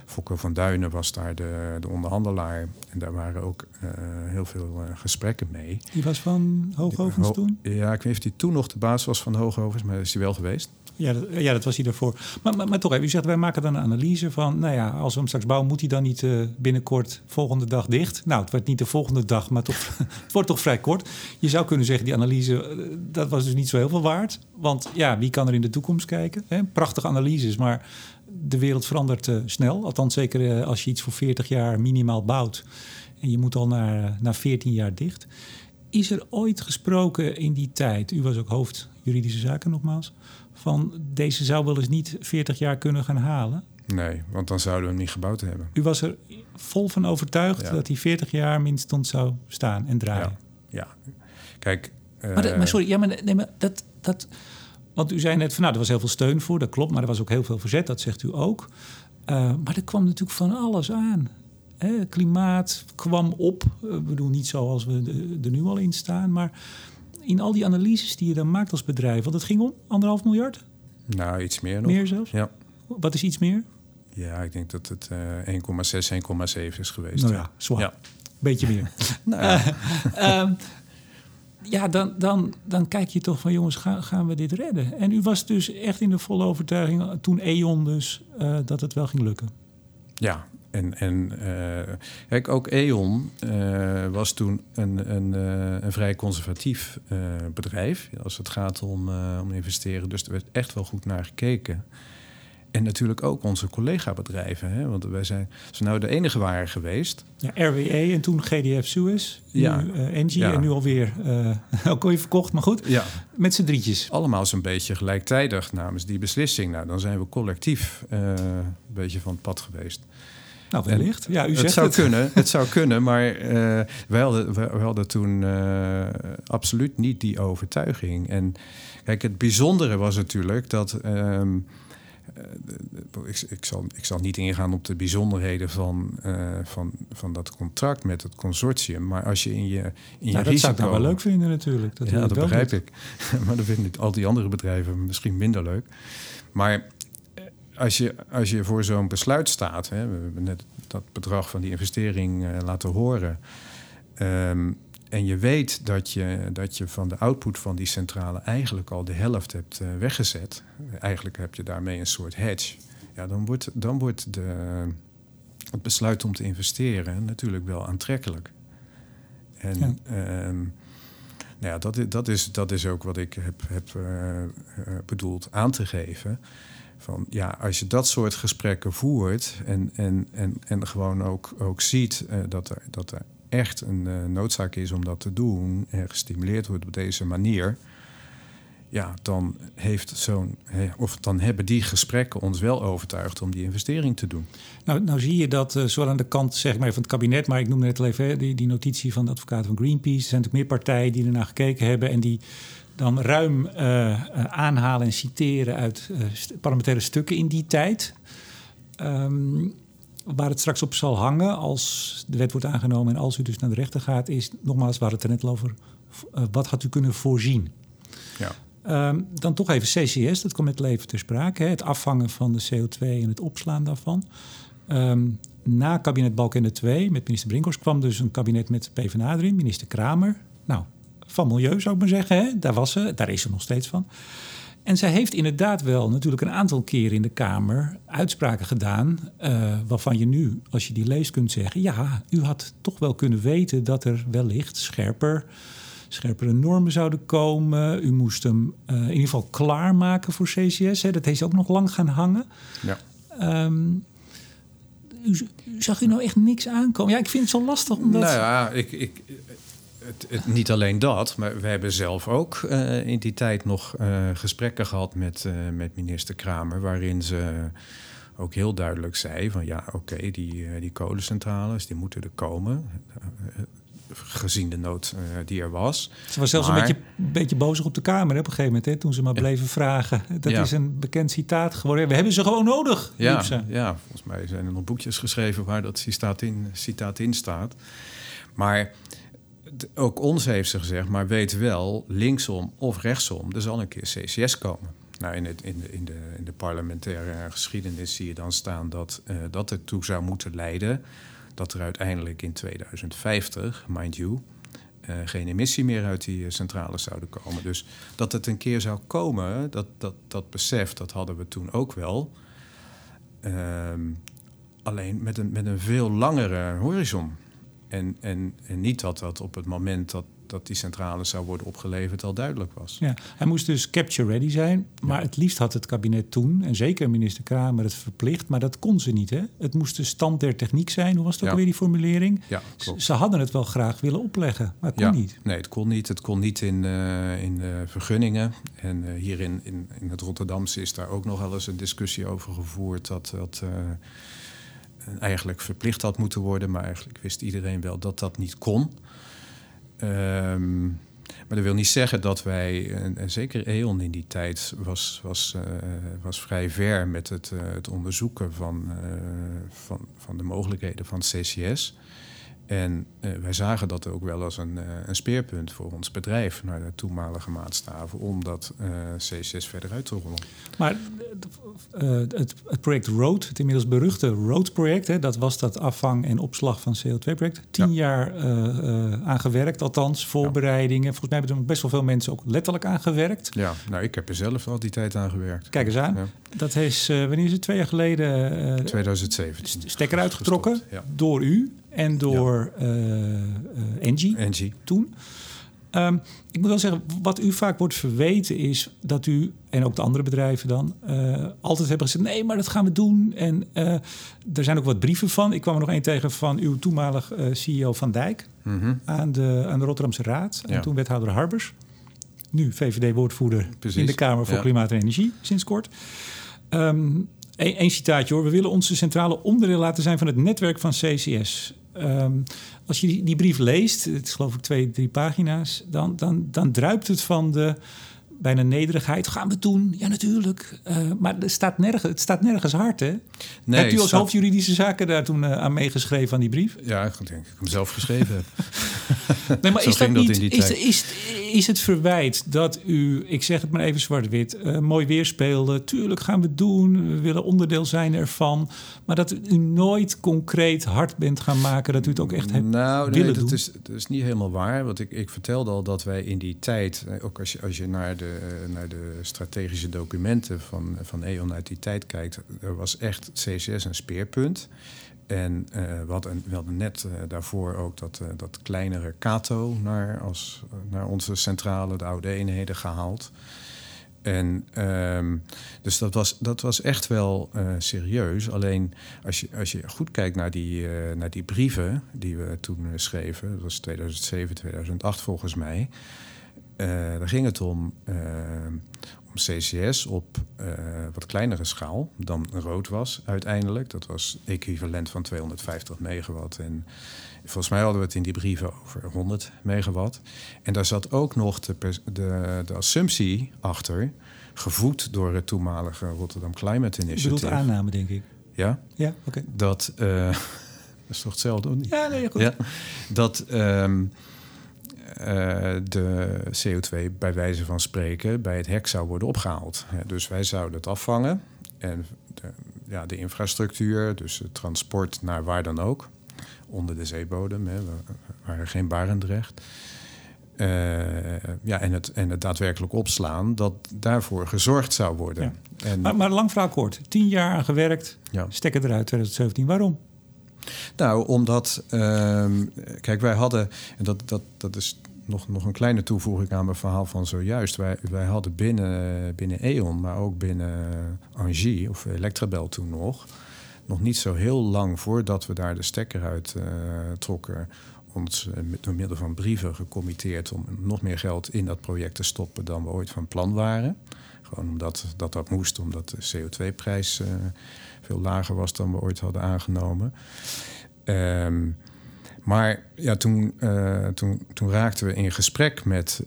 Fokker van Duinen was daar de, de onderhandelaar en daar waren ook uh, heel veel gesprekken mee. Die was van Hoogovens toen? Ja, ik weet niet of hij toen nog de baas was van Hoogovens, maar is hij wel geweest. Ja, dat, ja, dat was hij daarvoor. Maar, maar, toch even, u zegt wij maken dan een analyse van... nou ja, als we hem straks bouwen, moet hij dan niet uh, binnenkort volgende dag dicht? Nou, het werd niet de volgende dag, maar toch, [laughs] het wordt toch vrij kort. Je zou kunnen zeggen, die analyse, uh, dat was dus niet zo heel veel waard. Want ja, wie kan er in de toekomst kijken? Hè? Prachtige analyses, maar de wereld verandert uh, snel. Althans, zeker als je iets voor 40 jaar minimaal bouwt... en je moet al naar, naar 14 jaar dicht... Is er ooit gesproken in die tijd, u was ook hoofd juridische zaken nogmaals, van deze zou wel eens niet 40 jaar kunnen gaan halen? Nee, want dan zouden we hem niet gebouwd hebben. U was er vol van overtuigd dat hij 40 jaar minstens zou staan en draaien. Ja, ja. kijk. Uh... Maar, maar, sorry, ja, maar, nee, maar dat, dat. Want u zei net van nou, er was heel veel steun voor, dat klopt, maar er was ook heel veel verzet, dat zegt u ook. Uh, maar er kwam natuurlijk van alles aan. Hè, klimaat kwam op. Ik uh, bedoel, niet zoals we er nu al in staan, maar in al die analyses die je dan maakt als bedrijf, want het ging om anderhalf miljard? Nou, iets meer nog. Meer zelfs? Ja. Wat is iets meer? Ja, ik denk dat het uh, 1,6, 1,7 is geweest. Nou ja, zwaar. Ja. Beetje meer. [laughs] nou, ja. Uh, um, [laughs] ja, dan, dan, dan kijk je toch van jongens, gaan, gaan we dit redden? En u was dus echt in de volle overtuiging toen E.ON dus uh, dat het wel ging lukken. Ja, en, en uh, kijk, ook E.ON uh, was toen een, een, uh, een vrij conservatief bedrijf als het gaat om, om investeren. Dus er werd echt wel goed naar gekeken. En natuurlijk ook onze collega-bedrijven. Hè? Want wij zijn, ze nou de enige waren geweest. Ja, RWE en toen GDF Suez. Ja. Nu uh, Engie ja. en nu alweer [laughs] uh, alweer verkocht. Maar goed, ja. met z'n drietjes. Allemaal zo'n beetje gelijktijdig namens die beslissing. Nou, dan zijn we collectief uh, een beetje van het pad geweest. Nou, wellicht. Ja, u zegt het zou het. kunnen, het zou kunnen, maar uh, we, hadden, we, we hadden toen uh, absoluut niet die overtuiging. En kijk, het bijzondere was natuurlijk dat. Um, uh, ik, ik, zal, ik zal niet ingaan op de bijzonderheden van, van, van dat contract met het consortium. Maar als je in je, in je nou, dat risico... zou ik nou wel leuk vinden natuurlijk. Dat ja, dat begrijp ik. [laughs] maar dat vinden al die andere bedrijven misschien minder leuk. Maar als je, als je voor zo'n besluit staat, hè, we hebben net dat bedrag van die investering uh, laten horen. Um, en je weet dat je, dat je van de output van die centrale eigenlijk al de helft hebt uh, weggezet. Eigenlijk heb je daarmee een soort hedge. Ja, dan wordt, dan wordt de, het besluit om te investeren natuurlijk wel aantrekkelijk. En ja. Um, nou ja, dat, dat, is, dat is ook wat ik heb, heb uh, bedoeld aan te geven. Van, ja, als je dat soort gesprekken voert en, en, en, en gewoon ook, ook ziet uh, dat, er, dat er echt een uh, noodzaak is om dat te doen en gestimuleerd wordt op deze manier, ja, dan heeft zo'n, of dan hebben die gesprekken ons wel overtuigd om die investering te doen. Nou, nou zie je dat uh, zowel aan de kant zeg maar, van het kabinet, maar ik noem net al even die, die notitie van de advocaat van Greenpeace. Er zijn natuurlijk meer partijen die ernaar gekeken hebben en die dan ruim uh, uh, aanhalen en citeren uit uh, parlementaire stukken in die tijd. Um, waar het straks op zal hangen als de wet wordt aangenomen en als u dus naar de rechter gaat, is nogmaals, waar het er net al over, wat had u kunnen voorzien? Ja. Um, dan toch even CCS, dat komt net even ter sprake. Hè, het afvangen van de CO2 en het opslaan daarvan. Um, na kabinet Balkenende 2 met minister Brinkhorst kwam dus een kabinet met PvdA erin, minister Kramer. Nou, van milieu zou ik maar zeggen. Hè? Daar was ze, daar is ze nog steeds van. En zij heeft inderdaad wel natuurlijk een aantal keren in de Kamer uitspraken gedaan. Uh, waarvan je nu, als je die leest, kunt zeggen: ja, u had toch wel kunnen weten dat er wellicht scherper, scherpere normen zouden komen. U moest hem uh, in ieder geval klaarmaken voor CCS. Hè? Dat heeft ook nog lang gaan hangen. Ja. Um, u, zag u nou echt niks aankomen? Ja, ik vind het zo lastig omdat. Nou ja, ik, ik, het, het, niet alleen dat, maar we hebben zelf ook uh, in die tijd nog uh, gesprekken gehad met, uh, met minister Kramer, waarin ze ook heel duidelijk zei van ja, oké, okay, die, die kolencentrales, die moeten er komen. gezien de nood die er was. Ze was zelfs een beetje, beetje bozig op de Kamer hè, op een gegeven moment, hè, toen ze maar bleven vragen. [laughs] Dat is een bekend citaat geworden. We hebben ze gewoon nodig. Ja, ja, volgens mij zijn er nog boekjes geschreven waar dat citaat in, citaat in staat. Maar ook ons heeft ze gezegd, maar weet wel, linksom of rechtsom, er zal een keer CCS komen. Nou, in, het, in, de, in, de, in de parlementaire geschiedenis zie je dan staan dat uh, dat ertoe zou moeten leiden dat er uiteindelijk in 2050, mind you, uh, geen emissie meer uit die eh, centrales zouden komen. Dus dat het een keer zou komen, dat, dat, dat besef, dat hadden we toen ook wel. Ehm, alleen met een, met een veel langere horizon. En, en, en niet dat dat op het moment dat, dat die centrale zou worden opgeleverd al duidelijk was. Ja, hij moest dus capture ready zijn. Maar het liefst had het kabinet toen, en zeker minister Kramer, het verplicht. Maar dat kon ze niet. Hè? Het moest de stand der techniek zijn. Hoe was dat ja. weer die formulering? Ja, Ze hadden het wel graag willen opleggen, maar het kon niet. Nee, het kon niet. Het kon niet in, uh, in uh, vergunningen. En uh, hier in, in, in het Rotterdamse is daar ook nog wel eens een discussie over gevoerd. Dat. dat eigenlijk verplicht had moeten worden. Maar eigenlijk wist iedereen wel dat dat niet kon. Um, maar dat wil niet zeggen dat wij, en, zeker E.ON in die tijd, was, was, uh, was vrij ver met het, uh, het onderzoeken van, uh, van, van de mogelijkheden van CCS. En uh, wij zagen dat ook wel als een, uh, een, speerpunt voor ons bedrijf naar de toenmalige maatstaven om dat uh, CCS verder uit te rollen. Maar het, het, project ROAD, het inmiddels beruchte ROAD-project, dat was dat afvang en opslag van CO2-project. Tien ja. jaar aangewerkt, althans, voorbereidingen. Volgens mij hebben er best wel veel mensen ook letterlijk aangewerkt. Ja, nou, ik heb er zelf al die tijd aan gewerkt. Kijk eens aan. Ja. Dat is, wanneer is het? Twee jaar geleden? 2017. Stekker uitgetrokken door u en door ja. uh, Engie, Engie, toen. Um, ik moet wel zeggen, wat u vaak wordt verweten is dat u, en ook de andere bedrijven dan, uh, altijd hebben gezegd: nee, maar dat gaan we doen. En uh, er zijn ook wat brieven van. Ik kwam er nog één tegen van uw toenmalig uh, CEO Van Dijk mm -hmm. aan, de, aan de Rotterdamse Raad. Ja. En toen wethouder Harbers. Nu VVD-woordvoerder in de Kamer voor ja. Klimaat en Energie, sinds kort. Um, Eén citaatje hoor. We willen onze centrale onderdeel laten zijn van het netwerk van CCS. Um, als je die, die, brief leest, het is geloof ik twee, drie pagina's, dan, dan, dan druipt het van de bijna nederigheid. Gaan we doen? Ja, natuurlijk. Uh, maar er staat nergens, het staat nergens hard, hè? Nee, Hebt u als hoofdjuridische zaken daar toen uh, aan meegeschreven aan die brief? Ja, ik denk ik hem zelf geschreven heb. [laughs] nee, maar is dat niet... is, is, is het verwijt dat u, ik zeg het maar even zwart-wit... Uh, mooi weerspeelde. Tuurlijk gaan we doen. We willen onderdeel zijn ervan. Maar dat u nooit concreet hard bent gaan maken... dat u het ook echt hebt nou, nee, dat Is, dat is niet helemaal waar. Want ik, ik vertelde al dat wij in die tijd... ook als je, als je naar de de, naar de strategische documenten van, van E.ON uit die tijd kijkt, er was echt CCS een speerpunt. En uh, we, hadden, net daarvoor ook dat, dat kleinere Kato naar, als, naar onze centrale, de oude eenheden, gehaald. En um, dus dat was, dat was echt wel serieus. Alleen als je, als je goed kijkt naar die, naar die brieven die we toen schreven, dat was 2007, 2008 volgens mij. Uh, daar ging het om, uh, om CCS op uh, wat kleinere schaal dan rood was uiteindelijk. Dat was equivalent van 250 megawatt. En volgens mij hadden we het in die brieven over 100 megawatt. En daar zat ook nog de, de, de assumptie achter, gevoed door het toenmalige Rotterdam Climate Initiative. Je bedoelt aanname, denk ik. Ja? Ja, oké. Okay. Dat, [laughs] dat is toch hetzelfde, of niet? Ja, nee, goed. Ja, dat... Um, uh, de CO2 bij wijze van spreken bij het hek zou worden opgehaald. dus wij zouden het afvangen en de, ja, de infrastructuur, dus het transport naar waar dan ook, onder de zeebodem, hè, waar er geen Barendrecht. Uh, ja, en, het, en het daadwerkelijk opslaan, dat daarvoor gezorgd zou worden. Ja. En, maar, maar lang verhaal kort. Tien jaar aan gewerkt, ja. stekken eruit 2017. Waarom? Nou, omdat, uh, kijk, wij hadden, en dat, dat, dat is nog, nog een kleine toevoeging aan mijn verhaal van zojuist. Wij, wij hadden binnen, binnen E.ON, maar ook binnen Angie, of Electrabel toen nog, nog niet zo heel lang voordat we daar de stekker uit uh, trokken, ons uh, door middel van brieven gecommitteerd om nog meer geld in dat project te stoppen dan we ooit van plan waren. Gewoon omdat dat, dat moest, omdat de CO2-prijs uh, veel lager was dan we ooit hadden aangenomen. Um, Maar ja, toen, toen, toen raakten we in gesprek met,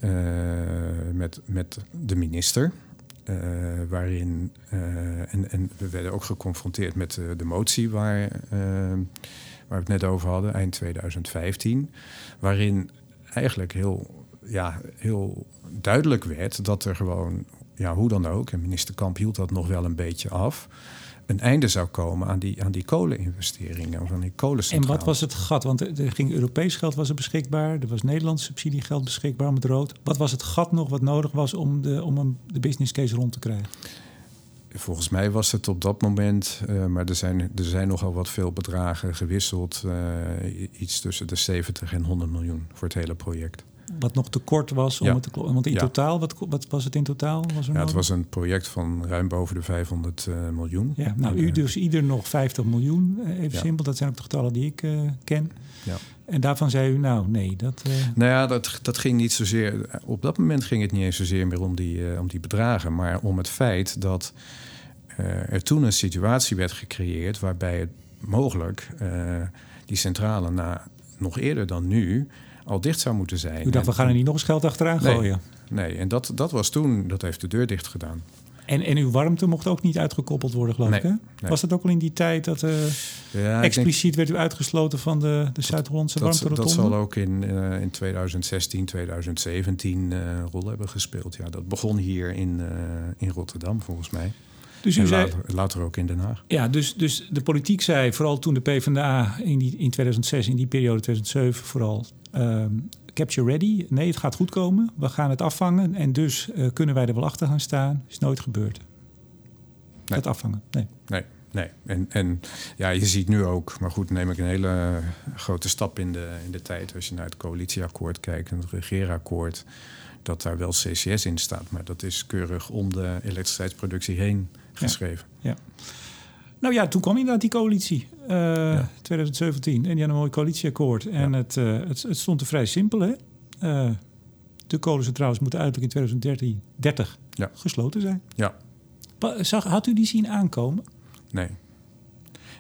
met, met de minister. waarin, en, en we werden ook geconfronteerd met de motie waar, waar we het net over hadden, eind 2015. Waarin eigenlijk heel, ja, heel duidelijk werd dat er gewoon, ja, hoe dan ook, en minister Kamp hield dat nog wel een beetje af, een einde zou komen aan die, aan die koleninvesteringen, of aan die kolencentrales. En wat was het gat? Want er ging Europees geld was er beschikbaar, er was Nederlands subsidiegeld beschikbaar om het rood. Wat was het gat nog wat nodig was om de, om een, de business case rond te krijgen? Volgens mij was het op dat moment, uh, maar er zijn, er zijn nogal wat veel bedragen gewisseld. Uh, iets tussen de 70 en 100 miljoen voor het hele project. Wat nog te kort was om ja. het te Want in Ja. totaal, wat, wat was het in totaal? Was er Ja, het was een project van ruim boven de 500 uh, miljoen. Ja, nou, En, u eh, dus ieder nog 50 miljoen, eh, even Ja. simpel. Dat zijn ook de getallen die ik eh, ken. Ja. En daarvan zei u, nou nee, dat... eh, Nou ja, dat, dat ging niet zozeer. Op dat moment ging het niet eens zozeer meer om die, eh, om die bedragen, maar om het feit dat eh, er toen een situatie werd gecreëerd waarbij het mogelijk eh, die centrale na nog eerder dan nu al dicht zou moeten zijn. u dacht, we gaan er niet nog eens geld achteraan Nee. gooien. Nee, en dat, dat was toen, dat heeft de deur dicht gedaan. En, en uw warmte mocht ook niet uitgekoppeld worden, geloof Nee, ik, hè? nee. Was dat ook al in die tijd dat eh, Ja, ik denk- expliciet werd u uitgesloten van de, de Zuid-Hollandse dat, warmte dat zal ook in, eh, in 2016, 2017 eh, een rol hebben gespeeld. Ja, dat begon hier in, eh, in Rotterdam, volgens mij. Dus u en zei, later, later ook in Den Haag. ja, dus, dus de politiek zei, vooral toen de PvdA in, die, in 2006, in die periode 2007 vooral... ehm, capture ready. Nee, het gaat goed komen. We gaan het afvangen. En dus eh, kunnen wij er wel achter gaan staan. Is nooit gebeurd. Dat afvangen. Nee. Nee, nee. En, en ja, je ziet nu ook, maar goed, neem ik een hele grote stap in de, in de tijd. Als je naar het coalitieakkoord kijkt en het regeerakkoord, dat daar wel CCS in staat. Maar dat is keurig om de elektriciteitsproductie heen geschreven. Nou ja, toen kwam inderdaad die coalitie. eh, 2017. En die hadden een mooi coalitieakkoord. En het, eh, het, het stond er vrij simpel, hè? Eh, de kolencentrales moeten uiterlijk in 2030 30 Ja. gesloten zijn. Ja. Zag, had u die zien aankomen? Nee.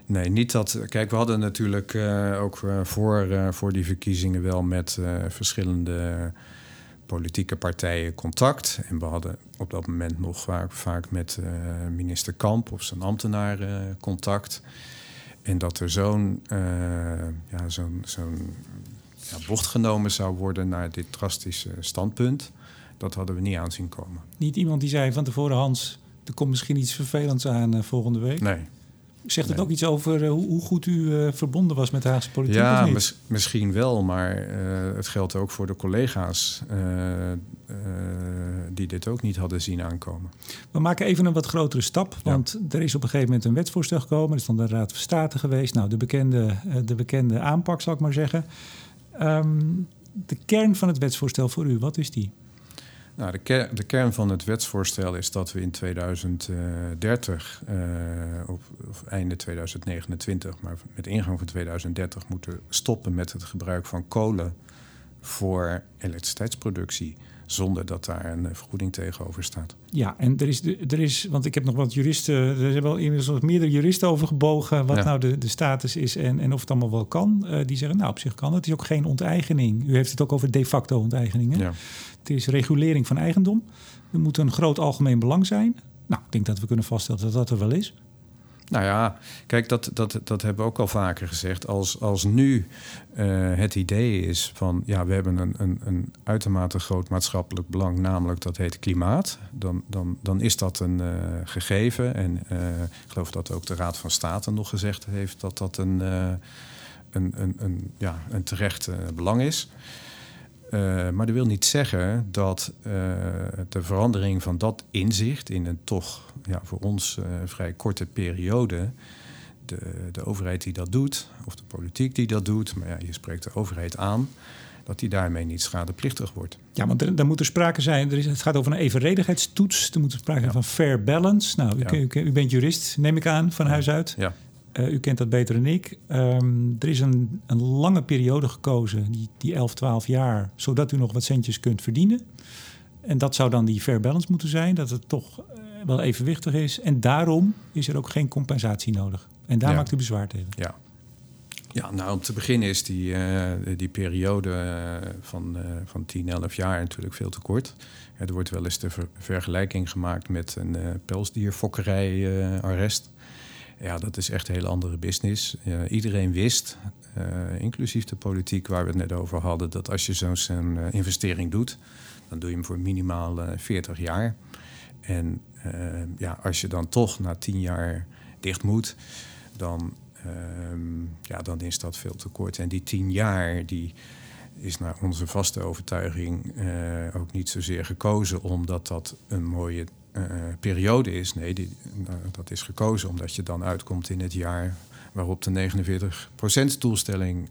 Nee, niet dat. Kijk, we hadden natuurlijk eh, ook eh, voor, eh, voor die verkiezingen wel met eh, verschillende politieke partijen contact. En we hadden op dat moment nog vaak, vaak met eh, minister Kamp of zijn ambtenaar eh, contact. En dat er zo'n eh, ja, zo'n zo'n ja, bocht genomen zou worden naar dit drastische standpunt. Dat hadden we niet aanzien komen. Niet iemand die zei van tevoren, Hans, er komt misschien iets vervelends aan volgende week. Nee. Zegt het Nee. ook iets over eh, hoe, hoe goed u eh, verbonden was met de Haagse politiek? of Ja, mis- misschien wel, maar eh, het geldt ook voor de collega's die dit ook niet hadden zien aankomen. We maken even een wat grotere stap. Want er is op een gegeven moment een wetsvoorstel gekomen. Er is dan de Raad van State geweest. Nou, de bekende, de bekende aanpak, zal ik maar zeggen. Ehm, de kern van het wetsvoorstel voor u, wat is die? Nou, de, de kern van het wetsvoorstel is dat we in 2030, eh, of, of einde 2029, maar met ingang van 2030 moeten stoppen met het gebruik van kolen voor elektriciteitsproductie. Zonder dat daar een eh, vergoeding tegenover staat. Ja, en er is, er is, want ik heb nog wat juristen, er zijn wel inmiddels meerdere juristen over gebogen wat Ja. nou de, de status is en, en of het allemaal wel kan. Eh, die zeggen, nou op zich kan het. Het is ook geen onteigening. U heeft het ook over de facto onteigening. Hè? Ja. Het is regulering van eigendom. Er moet een groot algemeen belang zijn. Nou, ik denk dat we kunnen vaststellen dat dat er wel is. Nou ja, kijk, dat, dat, dat hebben we ook al vaker gezegd. Als, als nu eh, het idee is van, ja, we hebben een, een, een uitermate groot maatschappelijk belang, namelijk dat heet klimaat, dan, dan, dan is dat een eh, gegeven. En eh, ik geloof dat ook de Raad van State nog gezegd heeft dat dat een, een, een, een, ja, een terecht belang is. Eh, maar dat wil niet zeggen dat eh, de verandering van dat inzicht in een toch ja, voor ons eh, vrij korte periode, de, de overheid die dat doet, of de politiek die dat doet, maar ja, je spreekt de overheid aan, dat die daarmee niet schadeplichtig wordt. Ja, want er, daar moet er sprake zijn. Er is, het gaat over een evenredigheidstoets. Er moet er sprake zijn van fair balance. Nou, u, Ja. u, u bent jurist, neem ik aan, van huis uit. Ja, Eh, u kent dat beter dan ik. Ehm, er is een, een lange periode gekozen, die, die 11, 12 jaar, zodat u nog wat centjes kunt verdienen. En dat zou dan die fair balance moeten zijn, dat het toch eh, wel evenwichtig is. En daarom is er ook geen compensatie nodig. En daar Ja. maakt u bezwaar tegen. ja. Ja, nou om te beginnen is die, uh, die periode uh, van, uh, van 10, 11 jaar natuurlijk veel te kort. er wordt wel eens de ver vergelijking gemaakt met een pelsdierfokkerij-arrest. Ja, dat is echt een hele andere business. iedereen wist, inclusief de politiek waar we het net over hadden, dat als je zo'n investering doet, dan doe je hem voor minimaal 40 jaar. En ja, als je dan toch na 10 jaar dicht moet, dan Um, ja, dan is dat veel te kort. En die tien jaar, die is naar onze vaste overtuiging ook niet zozeer gekozen omdat dat een mooie uh, periode is. Nee, die, uh, dat is gekozen omdat je dan uitkomt in het jaar waarop de 49% doelstelling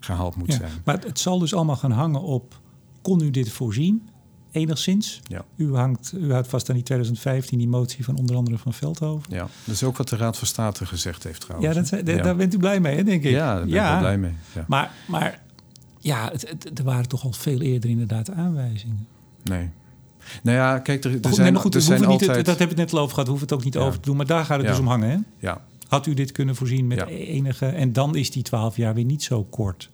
gehaald moet ja, zijn. Maar het zal dus allemaal gaan hangen op, kon u dit voorzien? enigszins. Ja. U, hangt, u houdt vast aan die 2015, die motie van onder andere van Veldhoven. Ja, dat is ook wat de Raad van State gezegd heeft trouwens. Ja, dat, ja. daar bent u blij mee, hè, denk ik. Ja, daar ben ja. ik blij mee. Ja. Maar, maar ja, het, het, er waren toch al veel eerder inderdaad aanwijzingen. Nee. Nou ja, kijk, er, er zijn, goed, er zijn altijd... Niet, dat heb ik net al over gehad, we hoeven het ook niet over te doen. Maar daar gaat het dus om hangen, hè? Ja. Had u dit kunnen voorzien met enige... En dan is die 12 jaar weer niet zo kort.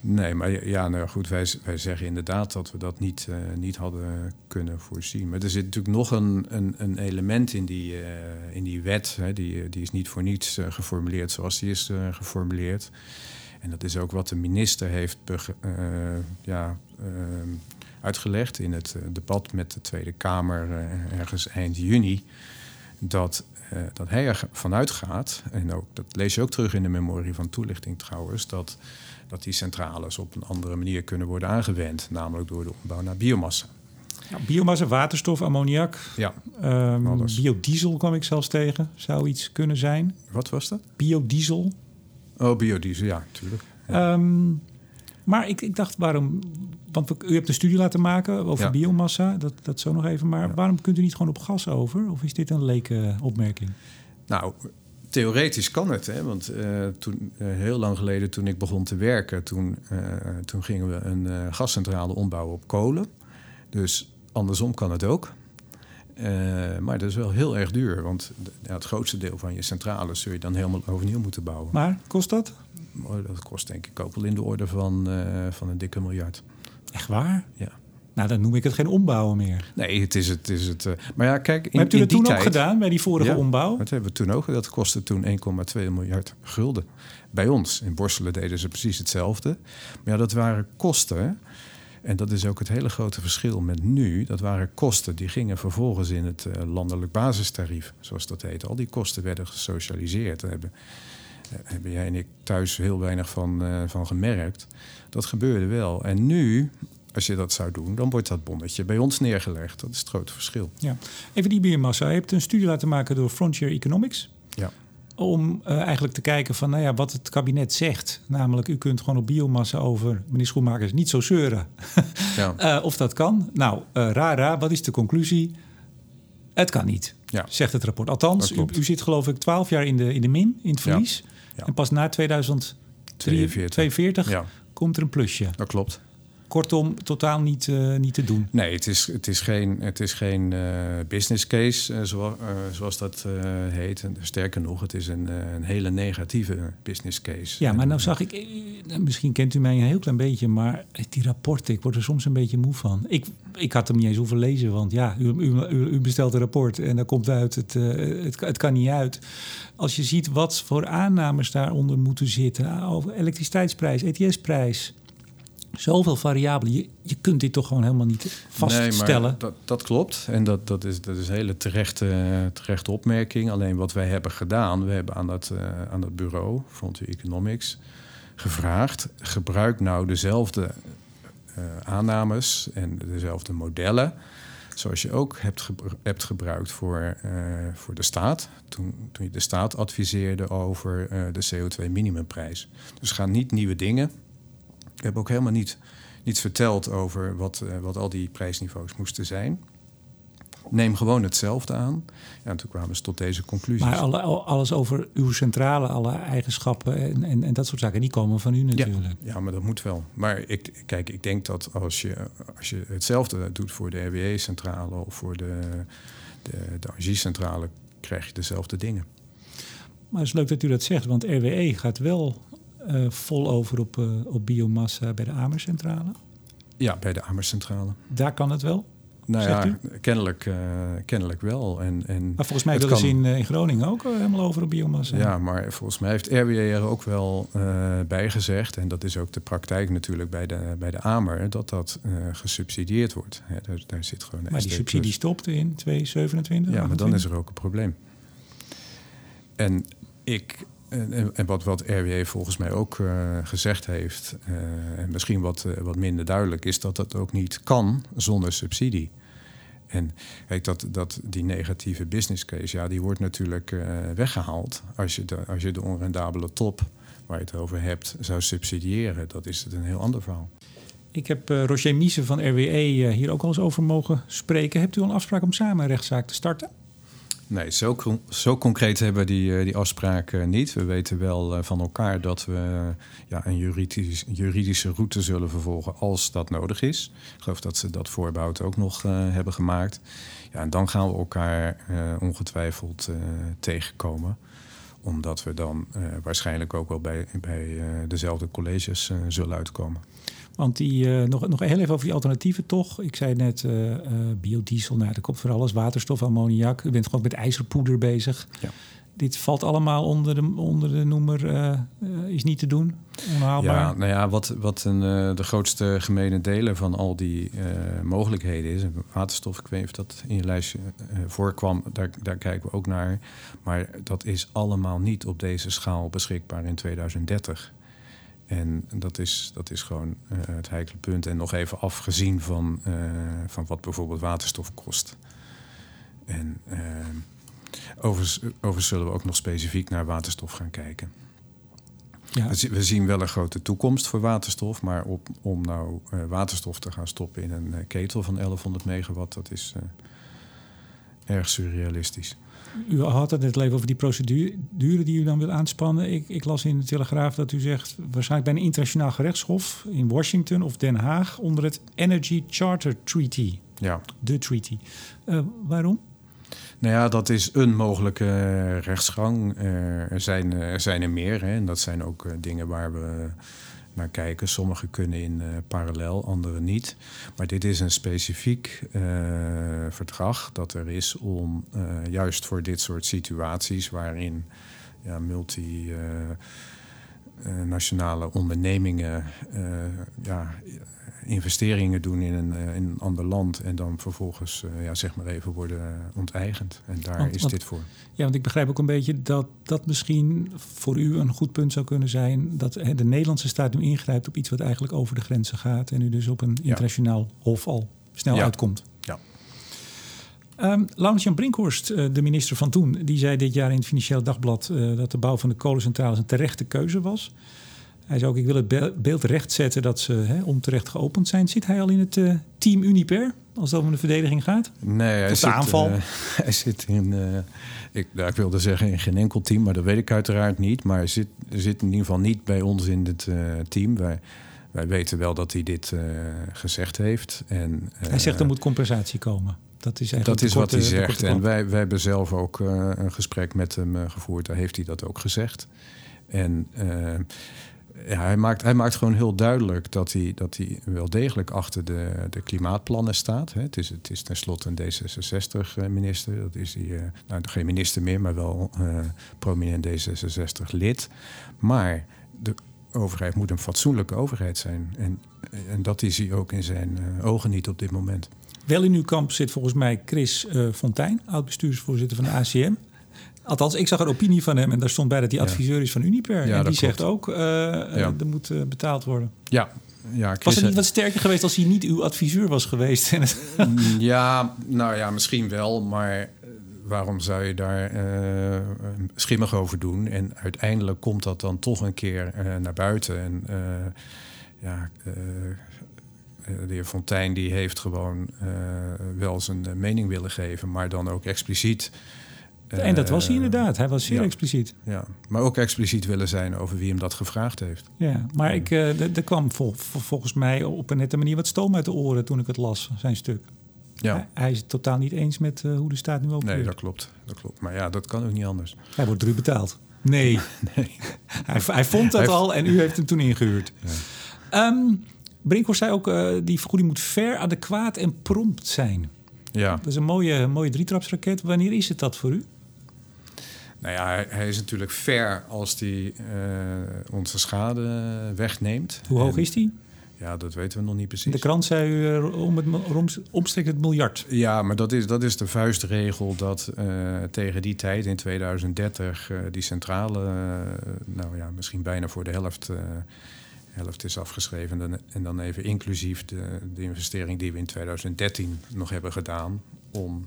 Nee, maar ja, nou goed, wij, wij zeggen inderdaad dat we dat niet, uh, niet hadden kunnen voorzien. Maar er zit natuurlijk nog een, een, een element in die, uh, in die wet. Hè, die, die is niet voor niets uh, geformuleerd zoals die is geformuleerd. En dat is ook wat de minister heeft ja, uitgelegd in het debat met de Tweede Kamer ergens eind juni. Dat dat hij ervan uitgaat, en ook, dat lees je ook terug in de memorie van toelichting trouwens, dat dat die centrales op een andere manier kunnen worden aangewend, namelijk door de ombouw naar biomassa. Ja, biomassa, waterstof, ammoniak. Ja, um, biodiesel kwam ik zelfs tegen. Zou iets kunnen zijn. Wat was dat? Biodiesel. Oh, biodiesel, ja, natuurlijk. Ehm, maar ik, ik dacht, waarom... Want u hebt een studie laten maken over biomassa. Dat, dat zo nog even. Maar waarom kunt u niet gewoon op gas over? Of is dit een leke opmerking? Nou, theoretisch kan het, hè? want uh, toen, uh, heel lang geleden toen ik begon te werken, toen, uh, toen gingen we een gascentrale ombouwen op kolen. Dus andersom kan het ook. maar dat is wel heel erg duur, want ja, het grootste deel van je centrale zul je dan helemaal overnieuw moeten bouwen. Maar kost dat? Dat kost denk ik ook wel in de orde van, van een dikke miljard. Echt waar? Ja. Nou, dan noem ik het geen ombouwen meer. Nee, het is het. Is het uh, maar ja, kijk. In, hebt u dat toen tijd, ook gedaan bij die vorige ja, ombouw? Dat hebben we toen ook. Dat kostte toen 1,2 miljard gulden. Bij ons. In Borselen deden ze precies hetzelfde. Maar ja, dat waren kosten. En dat is ook het hele grote verschil met nu. Dat waren kosten die gingen vervolgens in het uh, landelijk basistarief, zoals dat heet. Al die kosten werden gesocialiseerd. Daar hebben, hebben jij en ik thuis heel weinig van, uh, van gemerkt. Dat gebeurde wel. En nu als je dat zou doen, dan wordt dat bonnetje bij ons neergelegd. Dat is het grote verschil. Ja. Even die biomassa. Je hebt een studie laten maken door Frontier Economics. Ja. Om uh, eigenlijk te kijken van nou ja, wat het kabinet zegt. Namelijk, u kunt gewoon op biomassa over, meneer Schoenmakers, niet zo zeuren. Ja. uh, [laughs] of dat kan. Nou, raar, wat is de conclusie? Het kan niet, ja. zegt het rapport. Althans, u, u, zit geloof ik twaalf jaar in de, in de min, in het verlies. Ja. En pas na 2042 komt er een plusje. Dat klopt. Kortom, totaal niet, uh, niet te doen. Nee, het is, het is geen, het is geen uh, business case, uh, zo, zoals dat heet. Sterker nog, het is een, een hele negatieve business case. Ja, maar nou zag ik, misschien kent u mij een heel klein beetje, maar die rapporten, ik word er soms een beetje moe van. Ik, ik had hem niet eens hoeven lezen, want ja, u, u, u bestelt een rapport en daar komt uit, het, het, het kan niet uit. Als je ziet wat voor aannames daaronder moeten zitten, over elektriciteitsprijs, ETS-prijs zoveel variabelen. Je, je kunt dit toch gewoon helemaal niet vaststellen. Nee, dat, dat, klopt. En dat, dat, is, dat is een hele terechte, terechte opmerking. Alleen wat wij hebben gedaan, we hebben aan dat, uh, aan dat bureau, Frontier Economics, gevraagd: gebruik nou dezelfde uh, aannames en dezelfde modellen. Zoals je ook hebt, hebt gebruikt voor, uh, voor de staat. Toen, toen je de staat adviseerde over de CO2-minimumprijs. Dus ga niet nieuwe dingen ik heb ook helemaal niet, niets verteld over wat, uh, wat al die prijsniveaus moesten zijn. Neem gewoon hetzelfde aan. Ja, en toen kwamen ze tot deze conclusie. Maar alle, alles over uw centrale, alle eigenschappen en, en, en, dat soort zaken, die komen van u natuurlijk. Ja, ja, maar dat moet wel. Maar ik, kijk, ik denk dat als je, als je hetzelfde doet voor de RWE-centrale of voor de, de, de Energiecentrale, krijg je dezelfde dingen. Maar het is leuk dat u dat zegt, want RWE gaat wel vol over op, op biomassa bij de Amercentrale? Ja, bij de Amercentrale. Daar kan het wel? Nou ja, kennelijk, uh, kennelijk wel. En, en maar volgens mij willen ze in, in Groningen ook helemaal over op biomassa. Ja, maar volgens mij heeft RWE er ook wel uh, bij gezegd... en dat is ook de praktijk natuurlijk bij de, bij de AMER... dat dat uh, gesubsidieerd wordt. Daar, daar, zit gewoon maar die subsidie stopte in 2027? Ja, maar dan is er ook een probleem. En ik en, en, wat, wat RWE volgens mij ook uh, gezegd heeft, uh, en misschien wat, uh, wat minder duidelijk, is dat dat ook niet kan zonder subsidie. En kijk, dat, dat die negatieve business case, ja, die wordt natuurlijk weggehaald als je, de, als je de onrendabele top waar je het over hebt zou subsidiëren. Dat is het een heel ander verhaal. Ik heb Roger Miese van RWE hier ook al eens over mogen spreken. Hebt u een afspraak om samen een rechtszaak te starten? Nee, zo, zo concreet hebben we die, eh, die afspraken eh, niet. We weten wel eh, van elkaar dat we ja, een juridisch, juridische route zullen vervolgen als dat nodig is. Ik geloof dat ze dat voorbehoud ook nog hebben gemaakt. Ja, en dan gaan we elkaar ongetwijfeld tegenkomen omdat we dan waarschijnlijk ook wel bij, bij dezelfde colleges zullen uitkomen. Want die, uh, nog, nog heel even over die alternatieven toch. Ik zei net uh, uh, biodiesel, nou, er komt voor alles, waterstof, ammoniak. U bent gewoon met ijzerpoeder bezig. Ja. Dit valt allemaal onder de, onder de noemer is niet te doen, onhaalbaar. Ja, nou ja, wat, wat een, de grootste gemene delen van al die mogelijkheden is... waterstof, ik weet niet of dat in je lijstje voorkwam, daar, daar kijken we ook naar. Maar dat is allemaal niet op deze schaal beschikbaar in 2030. En dat is, dat is gewoon uh, het heikele punt. En nog even afgezien van, uh, van wat bijvoorbeeld waterstof kost. En uh, overigens, overigens zullen we ook nog specifiek naar waterstof gaan kijken. Ja. We, zien wel een grote toekomst voor waterstof, maar op, om nou waterstof te gaan stoppen in een ketel van 1100 megawatt, dat is erg surrealistisch. U had het net even over die procedure die u dan wil aanspannen. Ik, ik, las in de Telegraaf dat u zegt... waarschijnlijk bij een internationaal gerechtshof in Washington of Den Haag... onder het Energy Charter Treaty. Ja. De treaty. Uh, waarom? Nou ja, dat is een mogelijke rechtsgang. Uh, er, zijn, er zijn er meer. Hè, en dat zijn ook dingen waar we naar kijken. Sommige kunnen in uh, parallel, andere niet. Maar dit is een specifiek uh, verdrag dat er is om uh, juist voor dit soort situaties waarin ja, multi nationale ondernemingen ja, investeringen doen in een, eh, in een ander land en dan vervolgens, uh, ja, zeg maar even, worden onteigend. En daar is dit voor. Ja, want ik begrijp ook een beetje dat dat misschien voor u een goed punt zou kunnen zijn. Dat de Nederlandse staat nu ingrijpt op iets wat eigenlijk over de grenzen gaat. En u dus op een internationaal hof al snel uitkomt. Ja. Um, Laurens-Jan Brinkhorst, eh, de minister van toen, die zei dit jaar in het Financieel Dagblad dat de bouw van de kolencentrales een terechte keuze was. Hij zei ook, ik wil het beeld rechtzetten dat ze hè, onterecht geopend zijn. Zit hij al in het uh, team Uniper, als het om de verdediging gaat? Nee, hij zit, aanval? Uh, [laughs] hij zit in, uh, ik, nou, ik wilde zeggen in geen enkel team, maar dat weet ik uiteraard niet. Maar hij zit, zit in ieder geval niet bij ons in het team. Wij, wij weten wel dat hij dit gezegd heeft. En, hij zegt er moet compensatie komen. Dat is, dat is wat hij zegt. En wij, wij hebben zelf ook een gesprek met hem gevoerd. Daar heeft hij dat ook gezegd. En ja, hij, maakt, hij maakt gewoon heel duidelijk dat hij, dat hij wel degelijk achter de, de klimaatplannen staat. Hè. Het, is, het is tenslotte een D66-minister. Dat is hij, uh, nou, geen minister meer, maar wel uh, prominent D66-lid. Maar de overheid moet een fatsoenlijke overheid zijn. En, en dat is hij ook in zijn uh, ogen niet op dit moment. Wel in uw kamp zit volgens mij Chris Fontijn, oud-bestuursvoorzitter van de ACM. Althans, ik zag een opinie van hem en daar stond bij dat hij adviseur is van Uniper. en die zegt ook, uh, er moet uh, betaald worden. Ja, ja, was het niet wat sterker geweest als hij niet uw adviseur was geweest? [laughs] Mm, ja, nou ja, misschien wel. Maar waarom zou je daar uh, schimmig over doen? En uiteindelijk komt dat dan toch een keer naar buiten. En ja, de heer Fontijn die heeft gewoon wel zijn mening willen geven, maar dan ook expliciet en dat was hij eh, inderdaad. Hij was zeer expliciet. Ja, maar ook expliciet willen zijn over wie hem dat gevraagd heeft. Ja, maar ik, uh, er kwam volgens mij op een nette manier wat stoom uit de oren toen ik het las, zijn stuk. Ja. Hij, is het totaal niet eens met uh, hoe de staat nu ook. Nee, dat klopt, dat klopt. Maar ja, dat kan ook niet anders. Hij wordt druk betaald. Nee. [laughs] nee. [laughs] hij, hij, vond dat al en u heeft hem toen ingehuurd. Ja. Um, Brinkhorst zei ook, uh, die vergoeding moet fair, adequaat en prompt zijn. Ja. Dat is een mooie, mooie drietrapsraket. Wanneer is het dat voor u? Nou ja, hij, is natuurlijk fair als hij uh, onze schade wegneemt. Hoe hoog is die? Ja, dat weten we nog niet precies. De krant zei u uh, om het, om, omstreeks het miljard. Ja, maar dat is, dat is de vuistregel dat uh, tegen die tijd, in 2030, uh, die centrale, nou ja, misschien bijna voor de helft, helft is afgeschreven. En, en, dan even inclusief de, de investering die we in 2013 nog hebben gedaan om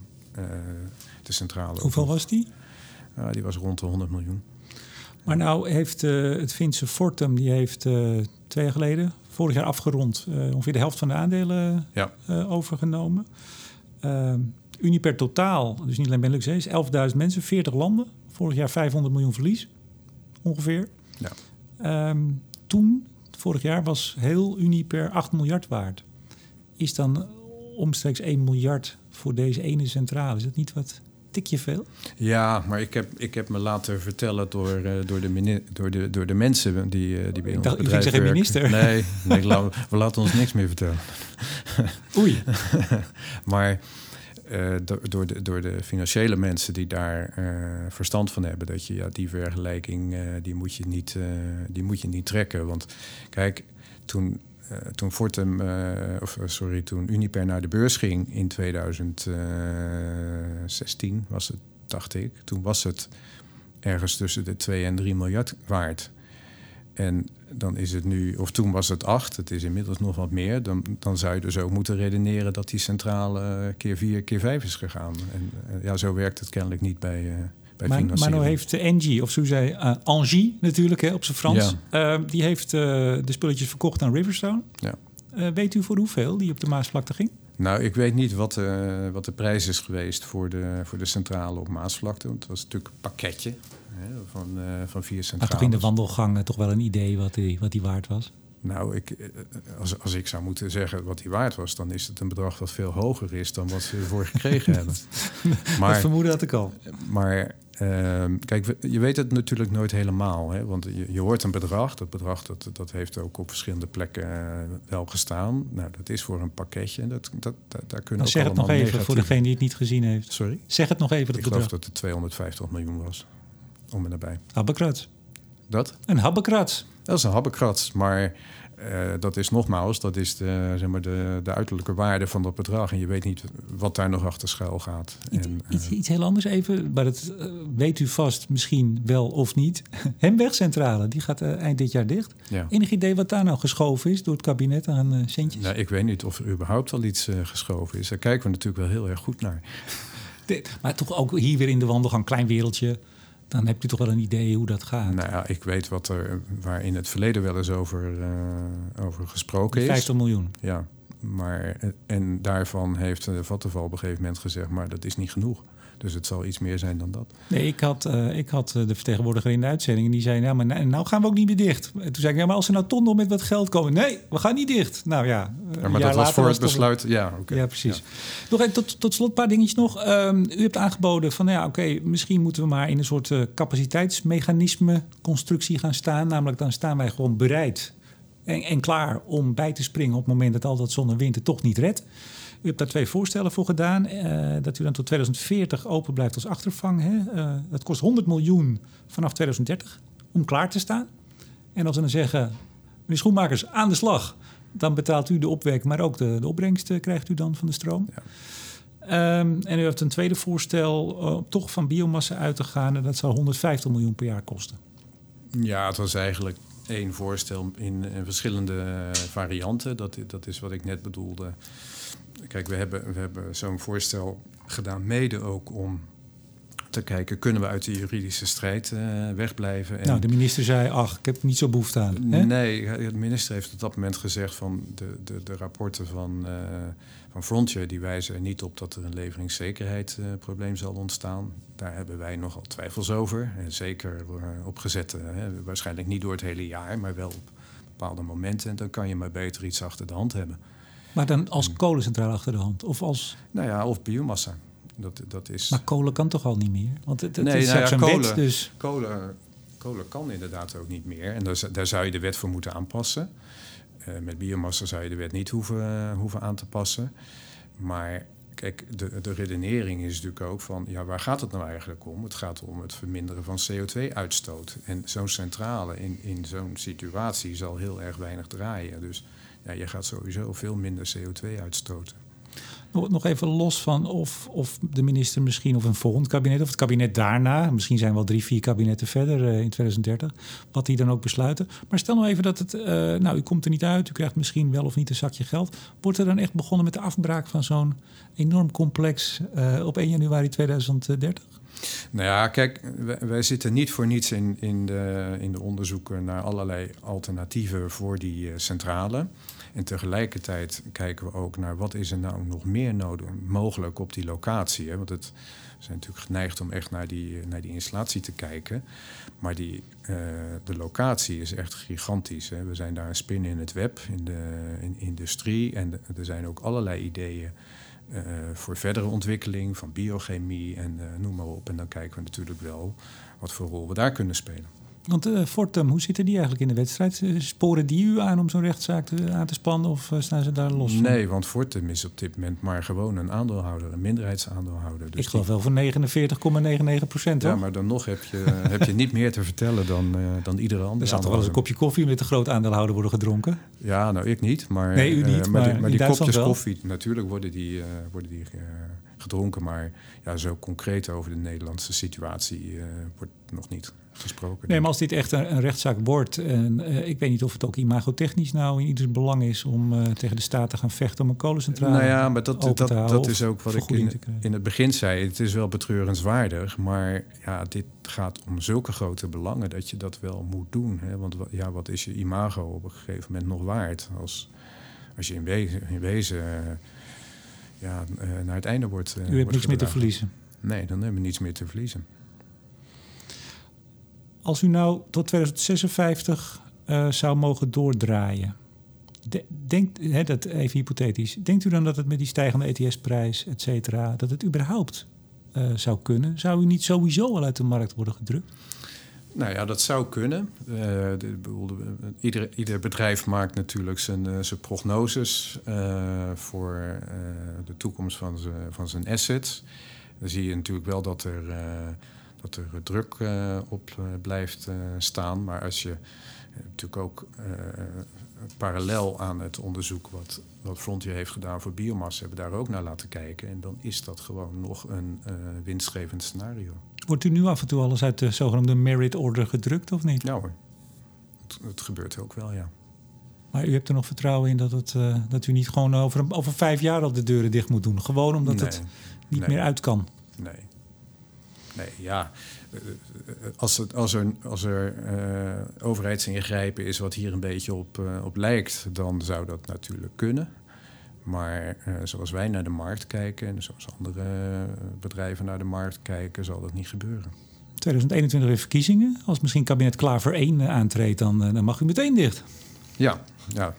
de centrale. Hoeveel was die? Die was rond de 100 miljoen. Maar nou heeft het Finse Fortum, die heeft twee jaar geleden, vorig jaar afgerond, uh, ongeveer de helft van de aandelen ja. overgenomen. Uniper totaal, dus niet alleen Benelux, is 11.000 mensen, 40 landen. Vorig jaar 500 miljoen verlies, ongeveer. Ja. Um, toen, vorig jaar, was heel Uniper 8 miljard waard. Is dan omstreeks 1 miljard voor deze ene centrale? Is dat niet wat tikje veel? Ja, maar ik heb, ik heb me laten vertellen door, uh, door, de, door, de, door de mensen die, uh, die bij ons dacht, bedrijf zeggen minister. Nee, nee we laten ons niks meer vertellen. [laughs] Oei. [laughs] maar uh, door, de, door de financiële mensen die daar verstand van hebben... dat je ja, die vergelijking, die, moet je niet, die moet je niet trekken. Want kijk, toen toen Fortum, uh, of sorry, toen Uniper naar de beurs ging in 2016 was het, dacht ik. Toen was het ergens tussen de 2 en 3 miljard waard. En dan is het nu, of toen was het 8, het is inmiddels nog wat meer. Dan, dan zou je dus ook moeten redeneren dat die centrale keer 4, keer 5 is gegaan. En ja, zo werkt het kennelijk niet bij, maar, maar nou heeft Engie, of zo zei uh, Angie natuurlijk hè, op zijn Frans, ja. uh, die heeft uh, de spulletjes verkocht aan Riverstone. Ja. weet u voor hoeveel die op de Maasvlakte ging? Nou, ik weet niet wat, wat de prijs is geweest voor de, voor de centrale op Maasvlakte. Want het was natuurlijk een pakketje hè, van, van vier centrales. Maar toch in de wandelgang toch wel een idee wat die, wat die waard was? Nou, ik, als, als ik zou moeten zeggen wat die waard was, dan is het een bedrag dat veel hoger is dan wat ze ervoor gekregen [laughs] hebben. Maar, dat vermoeden had ik al. Maar Ehm, kijk, je weet het natuurlijk nooit helemaal. Hè? Want je, je, hoort een bedrag. Dat bedrag dat, dat heeft ook op verschillende plekken uh, wel gestaan. Nou, dat is voor een pakketje. Dat, dat, dat daar kunnen nou, zeg het nog even voor degene die het niet gezien heeft. Sorry? Zeg het nog even, dat Ik bedrag. geloof dat het 250 miljoen was. Om en nabij. Habbekrats. Dat? Een habbekrats. Dat is een habbekrats. Maar uh, dat is nogmaals, dat is de, zeg maar de, de uiterlijke waarde van dat bedrag. En je weet niet wat daar nog achter schuil gaat. Iets, en, uh, iets, iets, heel anders even, maar dat uh, weet u vast misschien wel of niet. [laughs] Hemwegcentrale, die gaat eind dit jaar dicht. Ja. Enig idee wat daar nou geschoven is door het kabinet aan centjes? Nou, ik weet niet of er überhaupt al iets geschoven is. Daar kijken we natuurlijk wel heel erg goed naar. [laughs] De, maar toch ook hier weer in de wandelgang, klein wereldje dan heb je toch wel een idee hoe dat gaat. Nou ja, ik weet wat er, waar in het verleden wel eens over, uh, over gesproken is. 50 miljoen. Ja, maar en daarvan heeft uh, Vattenval op een gegeven moment gezegd, maar dat is niet genoeg. Dus het zal iets meer zijn dan dat. Nee, ik had, uh, ik had de vertegenwoordiger in de uitzending en die zei: Nou, maar nou gaan we ook niet meer dicht. En toen zei ik: Ja, maar als er nou nog met wat geld komen. Nee, we gaan niet dicht. Nou ja. ja maar dat was voor het besluit. Ja, okay. ja, precies. Ja. Nog even tot, tot slot een paar dingetjes nog. Um, u hebt aangeboden van: nou ja, oké, okay, misschien moeten we maar in een soort uh, capaciteitsmechanisme constructie gaan staan. Namelijk, dan staan wij gewoon bereid en, en klaar om bij te springen op het moment dat al dat zon en wind het toch niet redt. U hebt daar twee voorstellen voor gedaan. Uh, dat u dan tot 2040 open blijft als achtervang. Hè? Uh, dat kost 100 miljoen vanaf 2030 om klaar te staan. En als we dan zeggen, meneer Schoenmakers, aan de slag. Dan betaalt u de opwek, maar ook de, de opbrengst uh, krijgt u dan van de stroom. Ja. Um, en u heeft een tweede voorstel om toch van biomassa uit te gaan. En dat zou 150 miljoen per jaar kosten. Ja, het was eigenlijk één voorstel in, in verschillende varianten. Dat, dat is wat ik net bedoelde. Kijk, we hebben, we hebben zo'n voorstel gedaan, mede ook om te kijken, kunnen we uit de juridische strijd uh, wegblijven? En nou, de minister zei, ach, ik heb niet zo behoefte aan. Hè? Nee, de minister heeft op dat moment gezegd van de, de, de rapporten van, uh, van Frontier, die wijzen er niet op dat er een leveringszekerheidsprobleem uh, zal ontstaan. Daar hebben wij nogal twijfels over. En zeker op gezet, waarschijnlijk niet door het hele jaar, maar wel op bepaalde momenten. En dan kan je maar beter iets achter de hand hebben. Maar dan als kolencentrale achter de hand? Of als... Nou ja, of biomassa. Dat, dat is... Maar kolen kan toch al niet meer? Want het, het nee, is nou ja, kolen, wet, dus... Kolen kolen kan inderdaad ook niet meer. En daar, daar zou je de wet voor moeten aanpassen. met biomassa zou je de wet niet hoeven, hoeven aan te passen. Maar kijk, de, de redenering is natuurlijk ook van, ja, waar gaat het nou eigenlijk om? Het gaat om het verminderen van CO2-uitstoot. En zo'n centrale in, in zo'n situatie zal heel erg weinig draaien. Dus ja, je gaat sowieso veel minder CO2 uitstoten. Nog even los van of, of de minister misschien of een volgend kabinet of het kabinet daarna, misschien zijn we wel drie, vier kabinetten verder uh, in 2030, wat die dan ook besluiten. Maar stel nou even dat het, uh, nou u komt er niet uit, u krijgt misschien wel of niet een zakje geld. Wordt er dan echt begonnen met de afbraak van zo'n enorm complex uh, op 1 januari 2030? Nou ja, kijk, wij, zitten niet voor niets in, in, de, in de onderzoeken naar allerlei alternatieven voor die centrale. En tegelijkertijd kijken we ook naar wat is er nou nog meer nodig, mogelijk op die locatie. Hè? Want het, we zijn natuurlijk geneigd om echt naar die, naar die installatie te kijken. Maar die, uh, de locatie is echt gigantisch. Hè? We zijn daar een spin in het web, in de in industrie. En er zijn ook allerlei ideeën uh, voor verdere ontwikkeling van biochemie en uh, noem maar op. En dan kijken we natuurlijk wel wat voor rol we daar kunnen spelen. Want uh, Fortum, hoe zitten die eigenlijk in de wedstrijd? Eh, sporen die u aan om zo'n rechtszaak te, aan te spannen of uh, staan ze daar los van? Nee, want Fortum is op dit moment maar gewoon een aandeelhouder, een minderheidsaandeelhouder. Dus Ik geloof wel van 49,99 procent. Ja, maar dan nog heb je, [laughs] heb je niet meer te vertellen dan, uh, dan iedere andere. Er zat toch wel eens een kopje koffie met een groot aandeelhouder worden gedronken? Ja, nou ik niet. Maar, nee, u niet. maar, maar, die, maar die kopjes wel. koffie, natuurlijk worden die, worden die gedronken. Maar ja, zo concreet over de Nederlandse situatie wordt nog niet gesproken. Nee, maar als dit echt een, een rechtszaak wordt, en uh, ik weet niet of het ook imagotechnisch nou in ieders belang is om uh, tegen de staat te gaan vechten om een kolencentrale. Nou ja, maar dat, dat, dat is ook wat ik in, in, het begin zei. Het is wel betreurenswaardig, maar ja, dit gaat om zulke grote belangen dat je dat wel moet doen. Hè? Want ja, wat is je imago op een gegeven moment nog waard als, als je in wezen, in wezen uh, ja, naar het einde wordt. U hebt niets meer te verliezen. Nee, dan hebben we niets meer te verliezen. Als u nou tot 2056 uh, zou mogen doordraaien, de, denkt, hè, dat even hypothetisch, denkt u dan dat het met die stijgende ETS-prijs, et cetera, dat het überhaupt uh, zou kunnen? Zou u niet sowieso al uit de markt worden gedrukt? Nou ja, dat zou kunnen. De, ieder, ieder, bedrijf maakt natuurlijk zijn, zijn prognoses voor de toekomst van, van zijn assets. Dan zie je natuurlijk wel dat er dat er druk uh, op uh, blijft staan. Maar als je natuurlijk ook parallel aan het onderzoek wat, wat Frontier heeft gedaan voor biomassa, hebben daar ook naar laten kijken. En dan is dat gewoon nog een winstgevend scenario. Wordt u nu af en toe alles uit de zogenaamde merit order gedrukt of niet? Ja hoor, het, het gebeurt ook wel, ja. Maar u hebt er nog vertrouwen in dat, het, dat u niet gewoon over, over vijf jaar al de deuren dicht moet doen? Gewoon omdat nee, het niet nee. meer uit kan? Nee, Nee, ja. Als, het, als er, als er uh, overheidsingrijpen is wat hier een beetje op, uh, op lijkt, dan zou dat natuurlijk kunnen. Maar uh, zoals wij naar de markt kijken en zoals andere bedrijven naar de markt kijken, zal dat niet gebeuren. 2021 weer verkiezingen. Als misschien kabinet Klaver 1 aantreedt, dan, dan mag u meteen dicht. Ja, ja.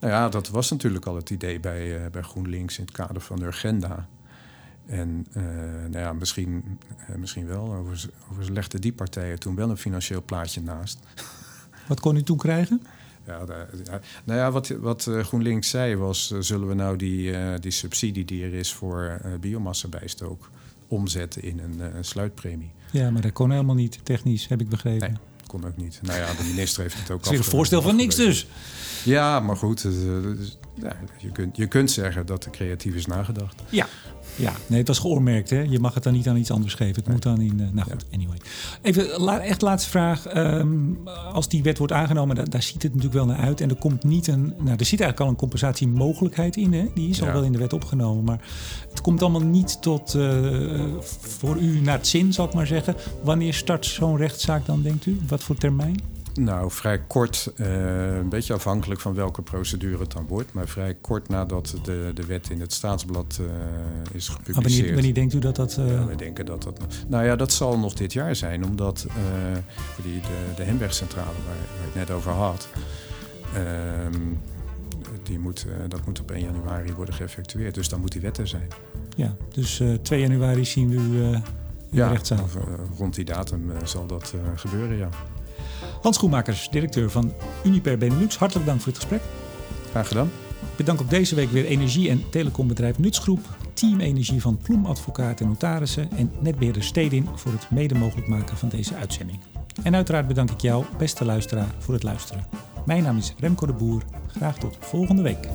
Nou ja, dat was natuurlijk al het idee bij, bij GroenLinks in het kader van de agenda. En uh, nou ja, misschien, uh, misschien wel. Over, over legden die partijen toen wel een financieel plaatje naast. Wat kon u toen krijgen? Ja, nou ja, wat, wat uh, GroenLinks zei was... zullen we nou die, die subsidie die er is voor biomassa-bijstook... omzetten in een, een, sluitpremie? Ja, maar dat kon helemaal niet, technisch, heb ik begrepen. Nee, kon ook niet. Nou ja, de minister heeft het ook al. Het is een voorstel van niks dus. Ja, maar goed, ja, je, kunt, je kunt zeggen dat er creatief is nagedacht. Ja, ja, nee, het was geoormerkt. Hè? Je mag het dan niet aan iets anders geven. Het moet dan in. Uh, nou goed, anyway. Even la, echt laatste vraag. Um, als die wet wordt aangenomen, da, daar ziet het natuurlijk wel naar uit. En er komt niet een. Nou, er zit eigenlijk al een compensatiemogelijkheid in. Hè? Die is ja. al wel in de wet opgenomen. Maar het komt allemaal niet tot. Uh, voor u naar het zin, zal ik maar zeggen. Wanneer start zo'n rechtszaak dan, denkt u? Wat voor termijn? Nou, vrij kort, uh, een beetje afhankelijk van welke procedure het dan wordt, maar vrij kort nadat de, de wet in het staatsblad uh, is gepubliceerd. Maar wanneer, wanneer, denkt u dat dat. Uh... Ja, we denken dat dat. Nou ja, dat zal nog dit jaar zijn, omdat die, de, de Hembergcentrale, waar, waar ik het net over had, ehm, die moet, dat moet op 1 januari worden geëffectueerd. Dus dan moet die wet er zijn. Ja, dus 2 januari zien we u rechtszaal. rond die datum zal dat gebeuren, ja. Hans Schoenmakers, directeur van Uniper Benelux, hartelijk dank voor het gesprek. Graag gedaan. Bedank ook deze week weer energie- en telecombedrijf Nutsgroep, Team Energie van Ploem Advocaat en Notarissen en netbeheerder Stedin voor het mede mogelijk maken van deze uitzending. En uiteraard bedank ik jou, beste luisteraar, voor het luisteren. Mijn naam is Remco de Boer. Graag tot volgende week.